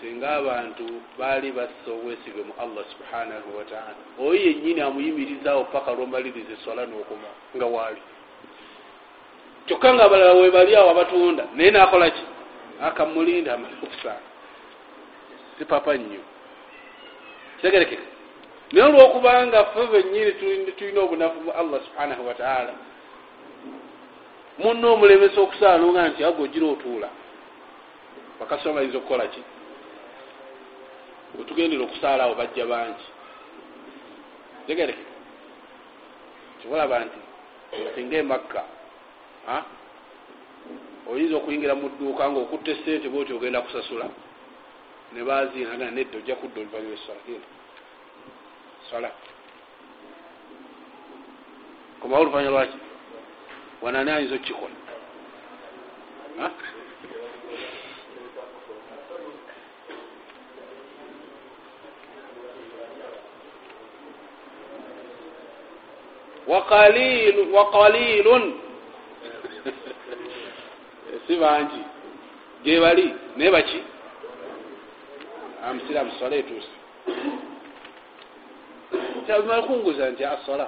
singa abantu baali bassa obwesige mu allah subhanahu wataala oyo yennyini amuyimirizaawo paka lwomaliriza eswala nokoma nga waali. Kyokka nga abalala webali awo abatunda naye nakola ki? Akamulinda amale okusaala si papa nnyo. Kitegerekeka naye olwokubanga ffe benyini tulina obunafu mu allah subhanahu wataala munna omulemesa okusaalunga nti ago ogira otuula. Bakasoma bayinza okukola ki? Wetugendera okusaalawo bajja bangi. Tegereke kibalaba nti singa emakka oyinza okuyingira mu dduuka nga okutta esente bwoti ogenda kusasula? Ne baziinaga nedda ojja kudda oluvanyuma esala genda sala komawo oluvanyuma lwaki wanani ayinza okukikola waqalilun si bangi gyebali naye baki amusiramu sola etuuse kyabimala kunguza nti asola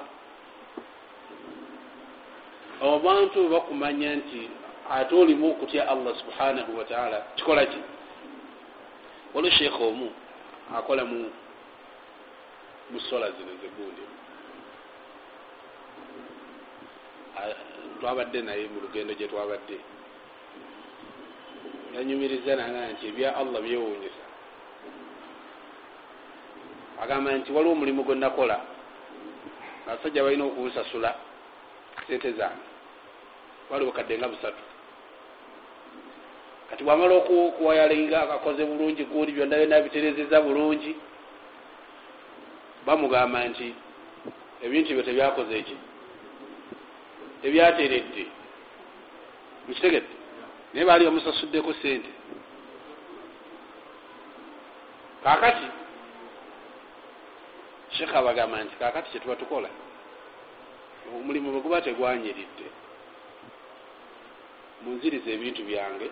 abantu bakumanya nti ate olimu okutya allah subhanahu wataala kikola ki? Waliwo sheekha omu akola mu musola zino zegundi twabadde naye mu lugendo gye twabadde. Yanyumiriza naga nti ebya allah byewuunyisa agamba nti waliwo omulimu gwe nakola. Abasajja balina okunsasula sente zange. Wali bukadde nga busatu. Kati bwamala okuwayalinga akakoze bulungi gundi byonna byonna biterezeza bulungi bamugamba nti ebintu ebyo tebyakoze eki ebyateredde mukitegedde? Naye baali bamusasuddeko sente kakati sheekh abagamba nti kakati kyetuba tukola omulimu bwe guba tegwanyiridde. Munziriza ebintu byange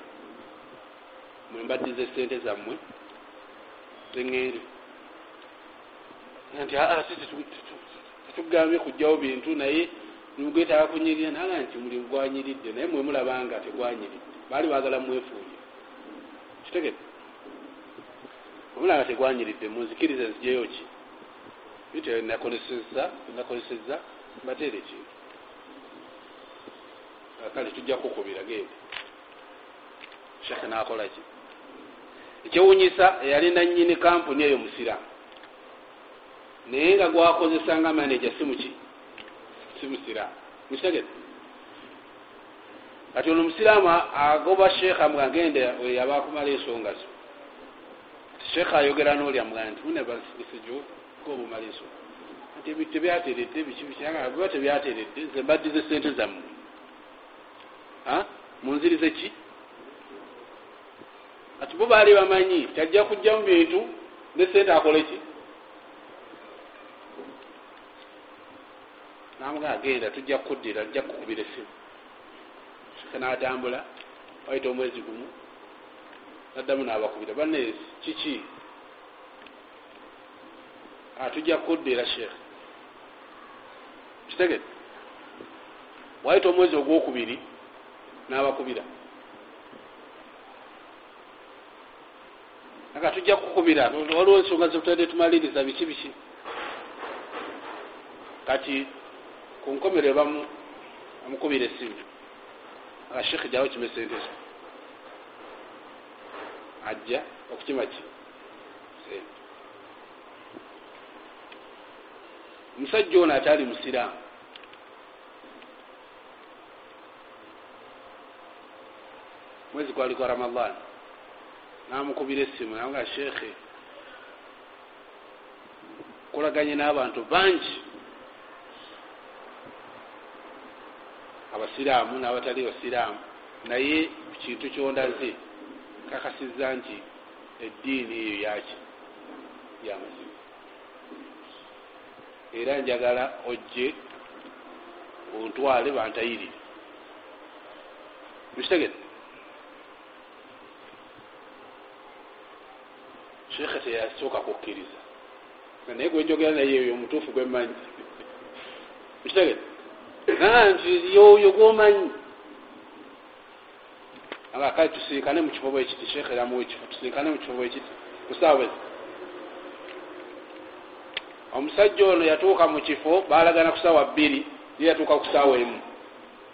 mwembaddiza esente zammwe zeŋŋende nti aa tetugambye kugjawo bintu naye nimugwetaaga kunyirira naga nti mulimu gwanyiridde naye mwemulabanga tegwanyiridde. Baali bagala mwefuulye kitegedde? Omulanga tegwanyiridde munzikirize nzijeyo ki bintu nakoleseza nakoleseza mbateere ekintu kale tujja kukubira gende. Shekhe nakola ki? Ekyewunyisa eyali nanyini kampuni eyo musiramu naye nga gwakozesa nga manaja simuki simusiramu mukitegete kati ono omusiraamu agoba sheekha mga agende yaba akumala ensonga zo. Sheekha ayogera nolya mga nti unebasijo gobumala ensonga nti ebintu tebyateredde biki biba tebyateredde zembaddize sente zammwe. Munzirize ki? Kati bo baali bamanyi tajja kujja mu bintu ne sente akole ki? Namuga agenda tujja kukuddira tujja kukubira esimu natambula waita omwezi gumu naddamu nabakubira. Banne kiki tujja kukuddira sheekh kitegede waita omwezi ogwokubiri nabakubira. Aga tujja kukubira. Waliwo ensonga zetutadde tumaliriza biki biki. Kati kunkomere bamu amukubira esimu aga sheekh jawo kime sente zo. Ajja okukima ki? Sente omusajja ono akyali musiraamu. Mwezi gwali gwa ramadan namukubira esimu naga sheekhe kulaganye n'abantu bangi. Abasiraamu n'abatali basiraamu. Naye kintu kyondaze kakasiza nti eddiini eyo yaki yamazima era njagala ojje ontwale bantayirire mukitegete sheekhe teyasooka kukkiriza. Naye gwenjogera naye eyo omutuufu gwemmanyi mukitegete nti yoyo gwomanyi akale tusinkane mukifo bwekiti sheekhe yamuwa ekifo tusinkane mukifo bwekiti kusaawe omusajja ono yatuuka mu kifo balagana ku saawa bbiri ye yatuuka ku saawa emu.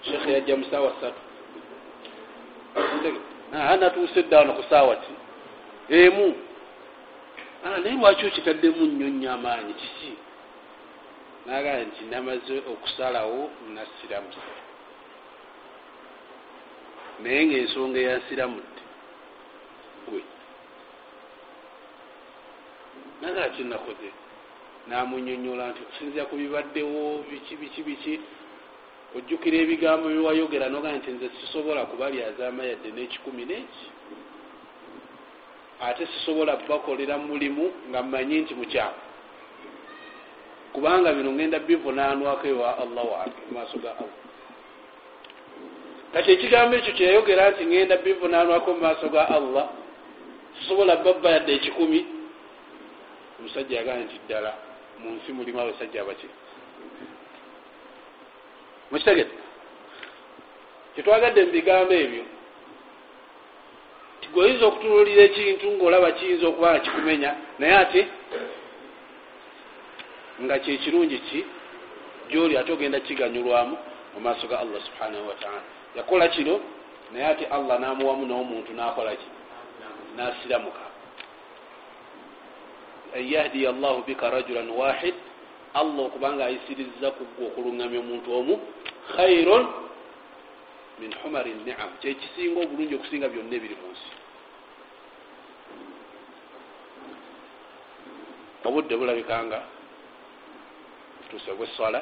Shekhe yajja mu saawa ssatu. Natuuse eddaano ku saawa ki? Emu. Naye lwaki okitaddemu nnyo nnyo amaanyi? Kiki? Nagamba nti namaze okusalawo nasiramu naye ngaensonga eyansiramudde gwe. Nagala kyenakoze namunyonyola nti okusinzira ku bibaddewo biki biki biki? Ojjukira ebigambo byewayogera noga nti nze sisobola kubalyazaama yadde n'ekikumi n'eki? Ate sisobola bakolera mulimu nga mmanyi nti mukyamu kubanga bino ngenda bivunaanwako ewa allah wange mumaaso ga allah. Kati ekigambo ekyo kyeyayogera nti ngenda bivunaanwako mumaaso ga allah. Sisobola babba yadde ekikumi. Omusajja yagamba nti ddala mu nsi mulimu abasajja abaki mukitegete kyetwagadde mu bigambo ebyo tigoyinza okutunulira ekintu ngaolaba kiyinza okuba nga kikumenya naye ate nga kyekirungi ki? Gyoli ate ogenda kiganyulwamu mu maaso ga allah subhanahu wataala yakola kino naye ate allah namuwamu n'omuntu nakola ki? Nasiramuka yahdiya allahu bika rajulan wahid allah okubanga ayisiriza kugwa okuluŋgamya omuntu omu khairon min humari niam. Kyekisinga obulungi okusinga byonna ebiri mu nsi. Obudde bulabikanga tuuse bweswala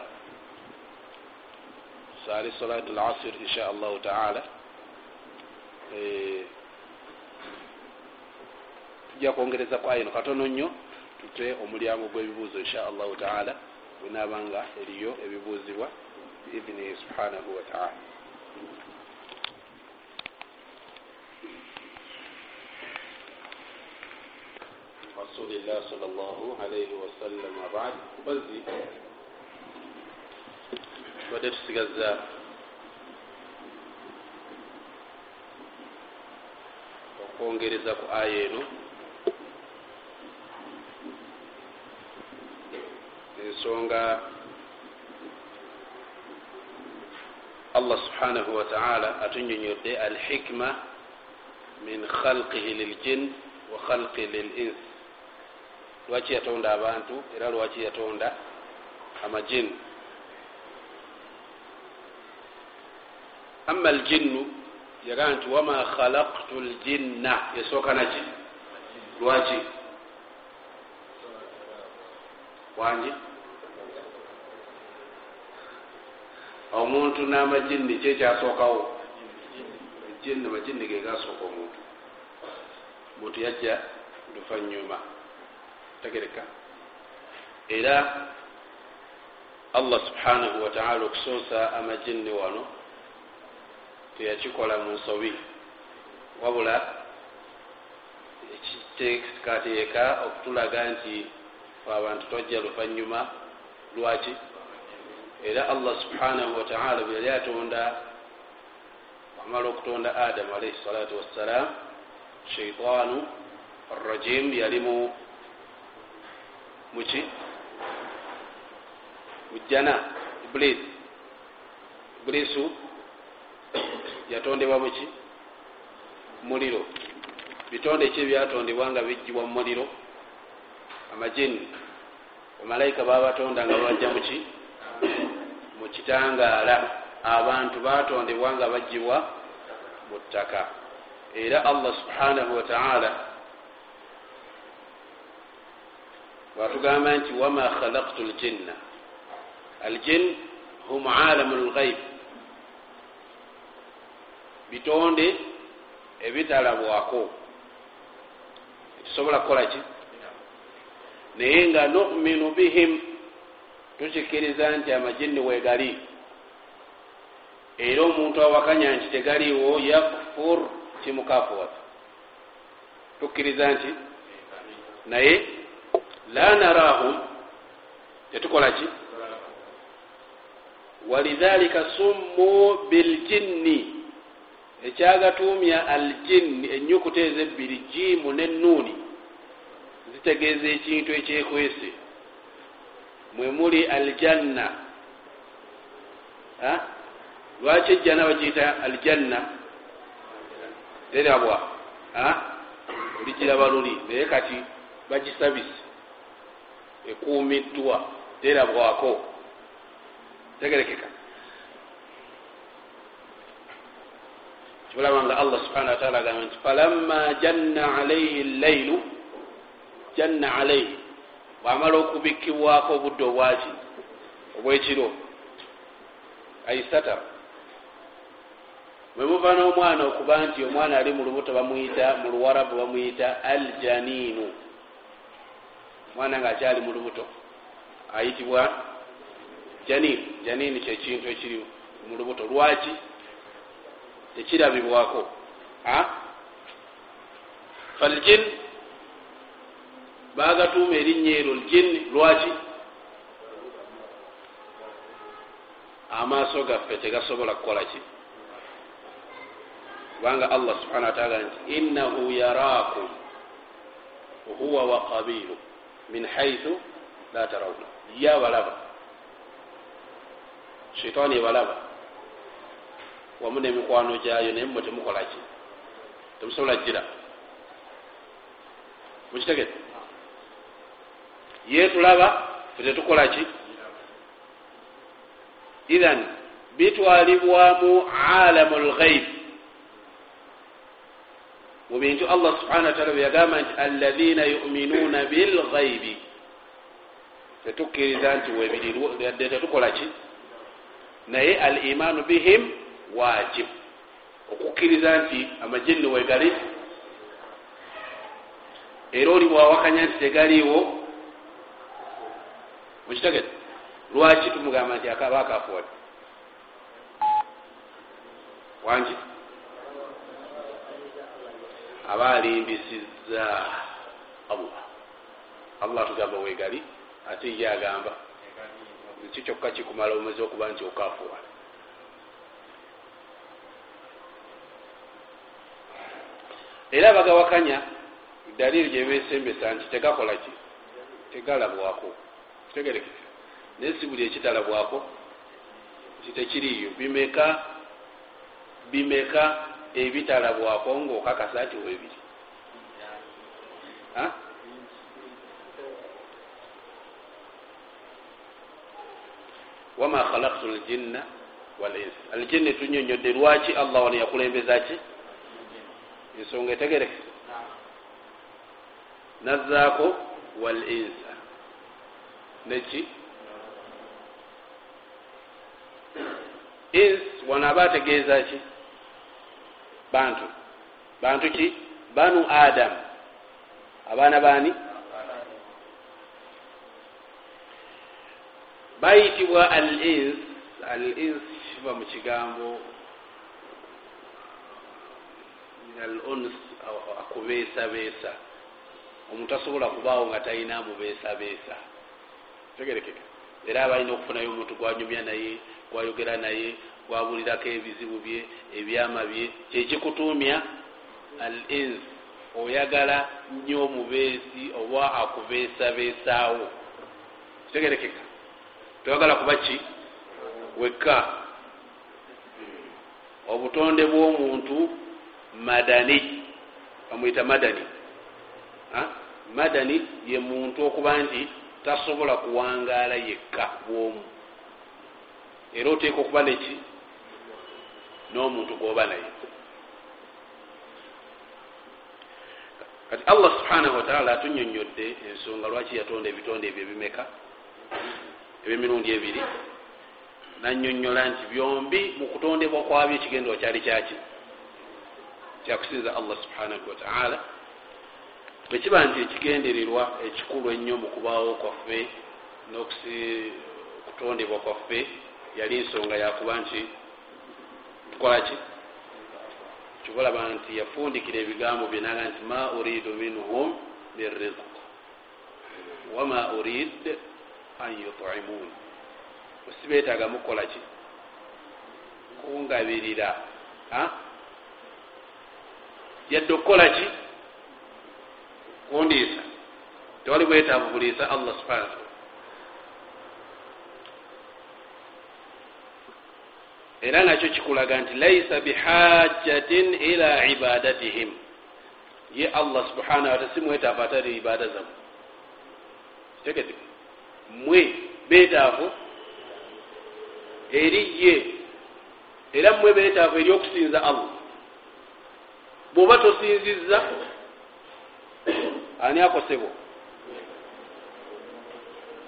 sali salat lasir insha allahu taala tujja kwongereza ku ayino katono nnyo tute omulyango gw'ebibuuzo insha allahu taala bwenaabanga eriyo ebibuuzibwa biidhinihi subhanahu wataala rasulillah sal llah alaihi wasallam abad bazzi tubadde tusigaza okwongereza ku aya eno ensonga allah subhanahu wataala atunyonyodde alhikma min khalqihi liljin wa khalqi lilins. Lwaki yatonda abantu era lwaki yatonda amajin ama aljinnu yagaa nti wama khalaktu ljinna yasooka naki lwaki? Wangi omuntu n'amajinni kyekyasookawo ejinni amajinni gegasooka omuntu. Omuntu yajja luvanyuma tegereka. Era allah subhanahu wataala okusoosa amajinni wano teyakikola mu nsobi. Wabula ekiteekateeka okutulaga nti abantu tojja luvanyuma lwaki era allah subhanahu wataala bwe yali atonda amala okutonda adamu alaihi salatu wassalam shaitaanu arrajim yali mu muki mujjana iblis. Iblisu yatondebwa muki muliro. Bitonde ki ebyatondebwa nga bijjibwa mu muliro? Amajini. Bamalayika babatonda nga bajja muki mu kitangaala. Abantu batondebwa nga bajjibwa mu ttaka. Era allah subhanahu wataala watugamba nti wama khalaktu ljinna aljin hum alamu lghaib bitonde ebitalabwako. Tusobola kukola ki? Naye nga numinu bihim tukikiriza nti amajini wegali era omuntu awakanya nti tegaliwo yakfur kimukafur tukkiriza nti naye la narahum tetukola ki? Walidhalika summu biljinni ekyagatumya aljinni enyukuta ezebbiri jiimu nenuuni zitegeeza ekintu ekyekwese mwe muli aljanna. Lwaki ejjana bagiyita aljanna? Terabwa oligiraba luli naye kati bagisabise ekuumiddwa terabwako tegerekeka. Kibulaba nga allah subhana wataala agamba nti falamma janna alaihi llailu janna alaihi bwamala okubikkibwako obudde obwaki obwekiro aisata mwemuva n'omwana okuba nti omwana ali mu lubuto bamuyita mu luwarabu bamuyita aljaniinu omwana nga akyali mu lubuto ayitibwa janiin janiini kyekintu ekiri mu lubuto. Lwaki? Tekirabibwako. Faljin bagatuuma erinnya ero ljin lwaki? Amaaso gaffe tegasobola kukola ki? Kubanga allah subhana wataala nti innahu yaraakum huwa wa qabilu min haithu la tarawna. Ye abalaba shaitaani ebalaba wamu nemikwano gyayo naye mmwe temukola ki? Temusobola gira. Mukitegete ye tulaba fe tetukola ki? Ithan bitwalibwamu alamu lghaib mu bintu allah subhana wataala byeyagamba nti alaina yuminuuna bilghaibi tetukkiriza nti webiri tetukola ki? Naye al imaanu bihim wajibu okukkiriza nti amajinni wegali era oli bwawakanya nti tegaliiwo mukitegete lwaki tumugamba nti akaba akafuwadi wangi aba alimbisiza allah. Allah tugamba wegali ate ye agamba ki kyokka kikumala omwezi okuba nti okafuwa era bagawakanya daliri gyebesembesa nti tegakola ki? Tegalabwako kitegerekeka naye si buli ekitalabwako titekiriyo bimeka bimeka ebitalabwako ngaokakasa ti webiri wama khalaktu ljinna walins aljinni tunyonyodde lwaki allah wano yakulembeza ki? Ensonga etegereke nazaako wal insa neki ins wano aba ategeeza ki? Bantu. Bantu ki? Banu adam. Abaana baani? Bayitibwa al ins al ins kiva mu kigambo. Al ons akubeesabeesa. Omuntu asobola kubaawo nga talina amubeesabeesa tegerekeka era aba alina okufunayo omuntu gwanyumya naye gwayogera naye gwabulirako ebizibu bye ebyama bye kyekikutuumya al ins oyagala nnyo omubeesi oba akubeesabeesaawo. Kitegerekeka toyagala kuba ki? Wekka. Obutonde bw'omuntu madani. Bamwita madani. Madani ye muntu okuba nti tasobola kuwangaala yekka bwomu. Era oteeka okuba neki n'omuntu gwoba naye. Kati allah subhanahu wataala atunyonyodde ensonga lwaki yatonda ebitonde ebyo ebimeka? Ebyemirundi ebiri. Nanyonyola nti byombi mu kutondebwa kwabyo ekigendwa kyali kyaki? Kyakusinza allah subhanahu wataala bwekiba nti ekigendererwa ekikulu ennyo mu kubaawo kwaffe n'okutondebwa kwaffe yali nsonga yakuba nti tukola ki kibalaba nti yafundikira ebigambo byenaga nti ma uridu minhum min rizq wama urid an yutimun. Osibeetaaga mukola ki? Kungabirira yadde okukola ki kundiisa tewali bwetaavu buliisa allah subhanahu wataala era nakyo kikulaga nti laisa bihajjatin ila ibadatihim. Ye allah subhanahu wataala si mwetaavu atali ibaada zammwe. Tegete mwe betaavu eri ye. Era mmwe betaavu eri okusinza allah. Bw'oba tosinzizza ani akosebwa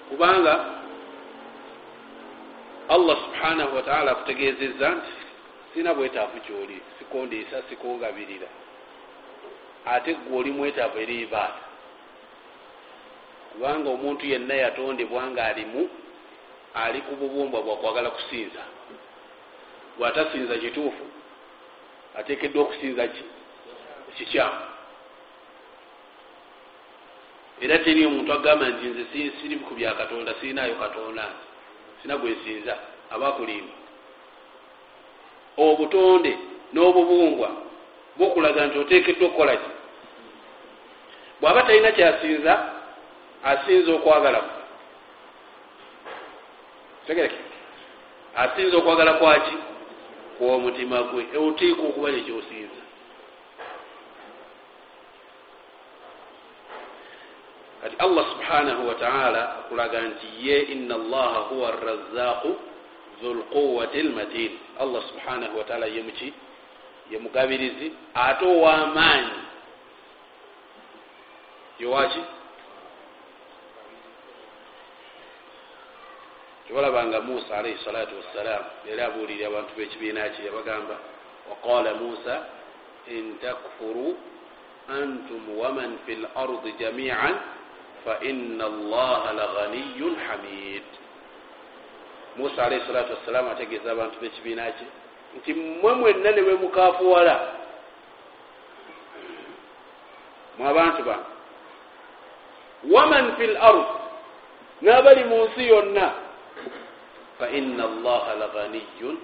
kubanga allah subhanahu wataala akutegezeza nti sina bwetaafu kyoli sikondiisa sikongabirira. Ate gwe oli mwetaafu eri ibaada. Kubanga omuntu yenna yatondebwa nga alimu ali ku bubumbwa bwakwagala kusinza. Bwatasinza kituufu atekeddwa okusinza ki? Kikyamu era teri omuntu agamba nti nze siri ku bya katonda sirinayo katonda. Sina gwensinza abakulimba obutonde n'obubumbwa bukulaga nti otekeddwa okukola ki? Bw'aba talina kyasinza asinza okwagala tegereke asinza okwagala kwaki kwomutima gwe. Otiika okuba nekyosinza kati allah subhanahu wataala akulaga nti ye ina allaha huwa razaqu zulquwati lmatin allah subhanahu wataala ye muki ye mugabirizi ate owamaanyi yowaki tebalabanga musa alaihi salatu wassalam yali abuulire abantu bekibiina kye yabagamba waqala musa in takfuru antum waman fi lardi jamian laganiyun hamid musa alaihi salatu wassalamu ategeeza abantu bekibiina kye nti mmwe mwenna ne bwemukafuwala mwe abantu bange waman fi lard n'abali mu nsi yonna faina allaha laganiyun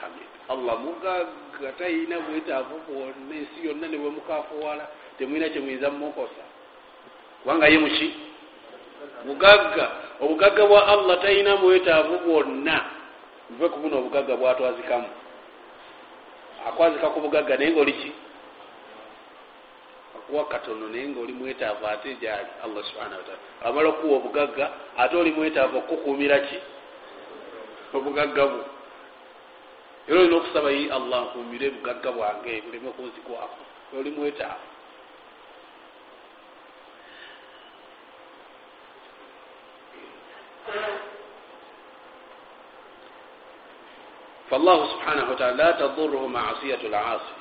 hamid allah mugagga tayina bwetaavu bwonna ensi yonna ne bwemukafuwala temwina kyemuyinza mumukosa kubanga ye muki? Bugagga obugagga bwa allah talina bwetaavu bwonna. Muve ku buno obugagga bwatwazikamu. Akwazika ku bugagga naye nga oli ki? Akuwa katono naye nga oli mwetaavu ate gyali allah subhanahu wataala amala okuwa obugagga ate oli mwetaavu okukukumira ki? Obugagga bwo. Era olina okusaba yi allah nkumire bugagga bwange buleme kunzikwako oli mwetaavu fallahu subhanahu wataala la taduruhu masiyatu lasi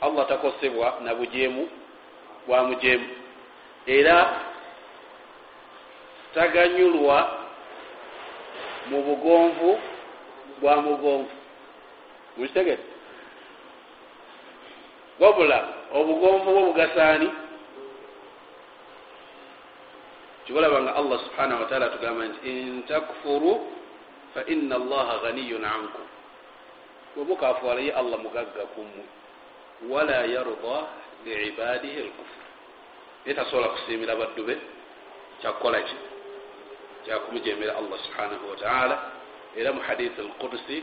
allah takosebwa na bujemu bwa mujemu era taganyulwa mu bugonvu bwa mugonvu mukitegere wabula obugonvu bwo bugasaani kibalaba nga allah subhanahu wataala tugamba nti intakfuru faina allaha ganiyun ankum wemukafuwala ye allah mugagga kummwe wala yarda liibadihi lkufur naye tasobola kusiimira baddu be kyakukola ki? Kyakumujemera allah subhanahu wataala era mu hadithi alqudusi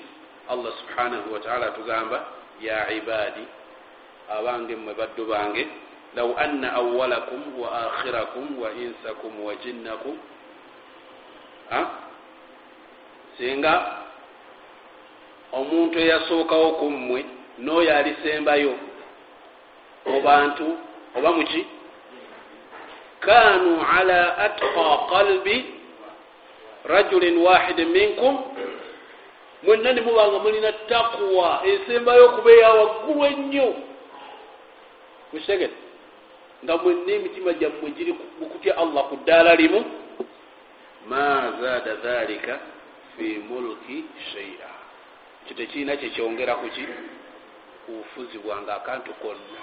allah subhanahu wataala atugamba ya ibadi abange mmwe baddu bange law anna awalakum wa akhirakum wa insakum wa jinnakum singa omuntu eyasookawo ku mmwe n'oyo alisembayo. Mu bantu oba muki kanu ala atqa qalbi rajulin wahidin minkum. Mwenna ne mubanga mulina takwa esembayo okuba eya waggulu ennyo. Mukitegere nga mwenna emitima gyammwe giri mukutya allah ku ddaala limu? Ma zaada dhalika fi mulki shaia ekyo tekirina kyekyongera kuki kubufuzi bwange akantu konna.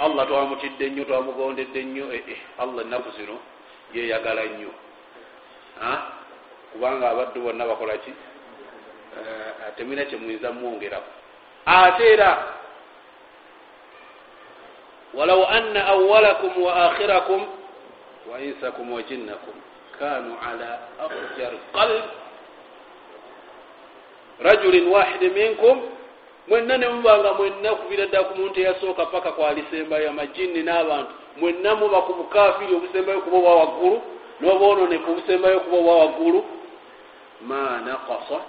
Allah twamutidde nnyo twamugondedde nnyo. Ee allah ennaku zino yeyagala nnyo. Kubanga abaddu bonna bakola ki? Temwina kyemuyinza mwongeraku. Ate era walau anna awalakum wa akhirakum wa insakum wa jinnakum kanu ala afjar qalb rajulin wahidi minkum mwenna nemubanga mwenna kubira ddala ku muntu eyasooka paka kwalisembayo amajini n'abantu. Mwenna muba ku bukafiri obusembayo kuba obwa waggulu n'obwononefu obusembayo kuba obwa waggulu. Ma nakasa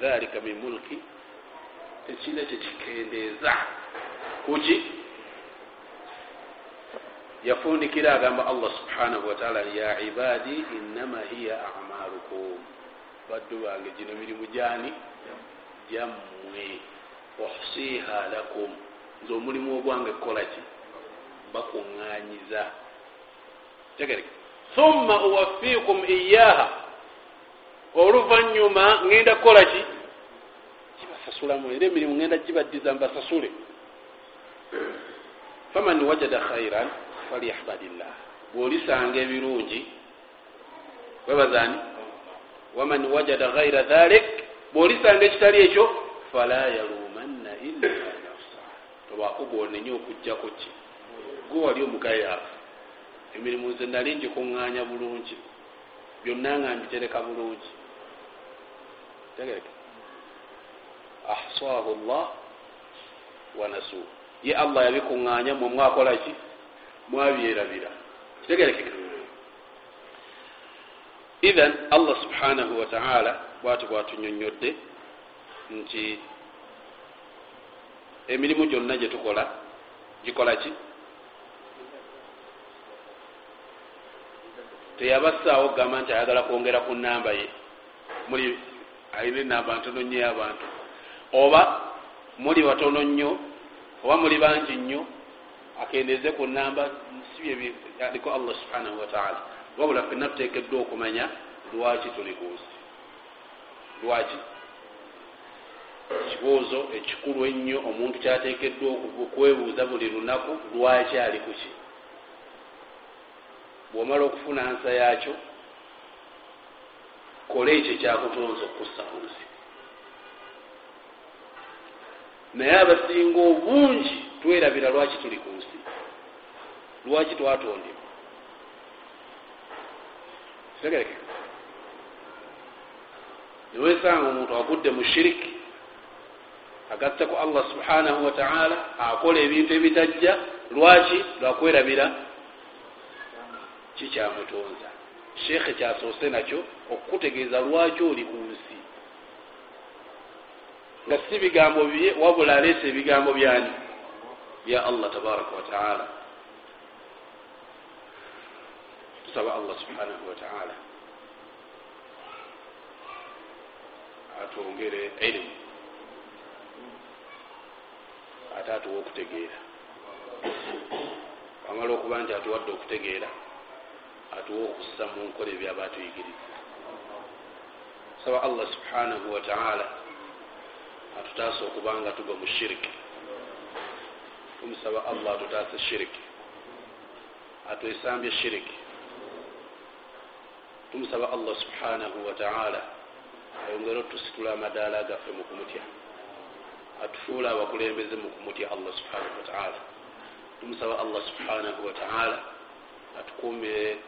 dhalika min mulki tekina kyekikendeeza kuki? Yafundikira agamba allah subhanahu wataala ya ibadi innama hiya amalukum baddu bange gino mirimu jani jammwe ohsiha lakum. Nze omulimu ogwange kukolaki bakuŋŋanyiza tegereke. Thumma uwafikum iyaha oluvanyuma ŋenda kukolaki kibasasulamu era emirimu ŋenda gibaddiza mbasasule. Faman wajada khairan falyahmadillah. Bwolisanga ebirungi webazani waman wajada ghaira dhalik bwolisanga ekitali ekyo fala yalumanna illa nafsa tobakugwonenye okujjako ki gwe wali omugayaavu emirimu nze nali ngikuŋŋaanya bulungi byonna nga mbitereka bulungi tegereke ahsahu llah wanasu ye allah yabikuŋŋaanya mwe mwakolaki mwabyerabira kitegerekeka ithan allah subhanahu wataala bwati bwatunyonyodde nti emirimu gyonna gyetukola gikola ki? Teyabasaawo okugamba nti ayagala kwongera ku namba ye. Muli alina enamba ntono nnyo y'abantu. Oba muli batono nnyo oba muli bangi nnyo akendeeze ku namba sibyealiko allah subhanahu wataala wabula fenna tuteekeddwa okumanya lwaki tuli ku nsi lwaki? Kibuuzo ekikulu ennyo omuntu kyateekeddwa okwebuuza buli lunaku lwaki ali ku ki? Bwomala okufuna nsa yakyo kola ekyo kyakutonza okussa ku nsi. Naye abasinga obungi twerabira lwaki tuli ku nsi. Lwaki twatondebwa kitegereke niwesanga omuntu agudde mu shiriki agatte ku allah subhanahu wataala akola ebintu ebitajja lwaki lwakwerabira? Kikyamutonza. Sheekhe kyasoose nakyo okukutegeeza lwaki oli ku nsi. Nga si bigambo bye wabula aleesa ebigambo byani? Bya allah tabaraka wataala tusaba allah subhanahu wataala atwongere ilimu ate atuwa okutegeera amala okuba nti atuwadde okutegeera atuwa okussa mu nkola ebyaba atuyigiriza saba allah subhanahu wataala atutaasa okubanga tuga mu shiriki tumusaba allah atutaasa shiriki atwesambye shiriki tumusaba allah subhanahu wataala ayongere otusitula amadaala gaffe mu kumutya. Atufuula abakulembeze mu kumutya allah subhanahu wataala tumusaba allah subhanahu wataala atukumire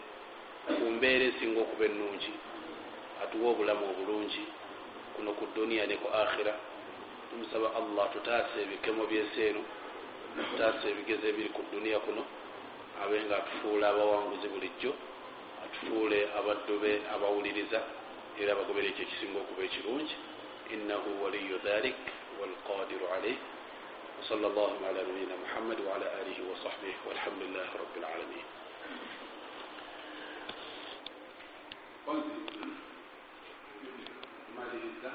ku mbeera esinga okuba ennungi. Atuwa obulamu obulungi kuno ku duniya ne ku akhira tumusaba allah tutaasa ebikemo byesi eno tutaasa ebigezo ebiri ku duniya kuno abe nga atufuula abawanguzi bulijjo tuule abaddu be abawuliriza era bagobera ekyo ekisinga okuba ekirungi. Innahu waliyu dhalik walqadiru alaih وصلى الله على نبينا محمد وعلى آله وصحبه والحمد لله رب العالمين maliriza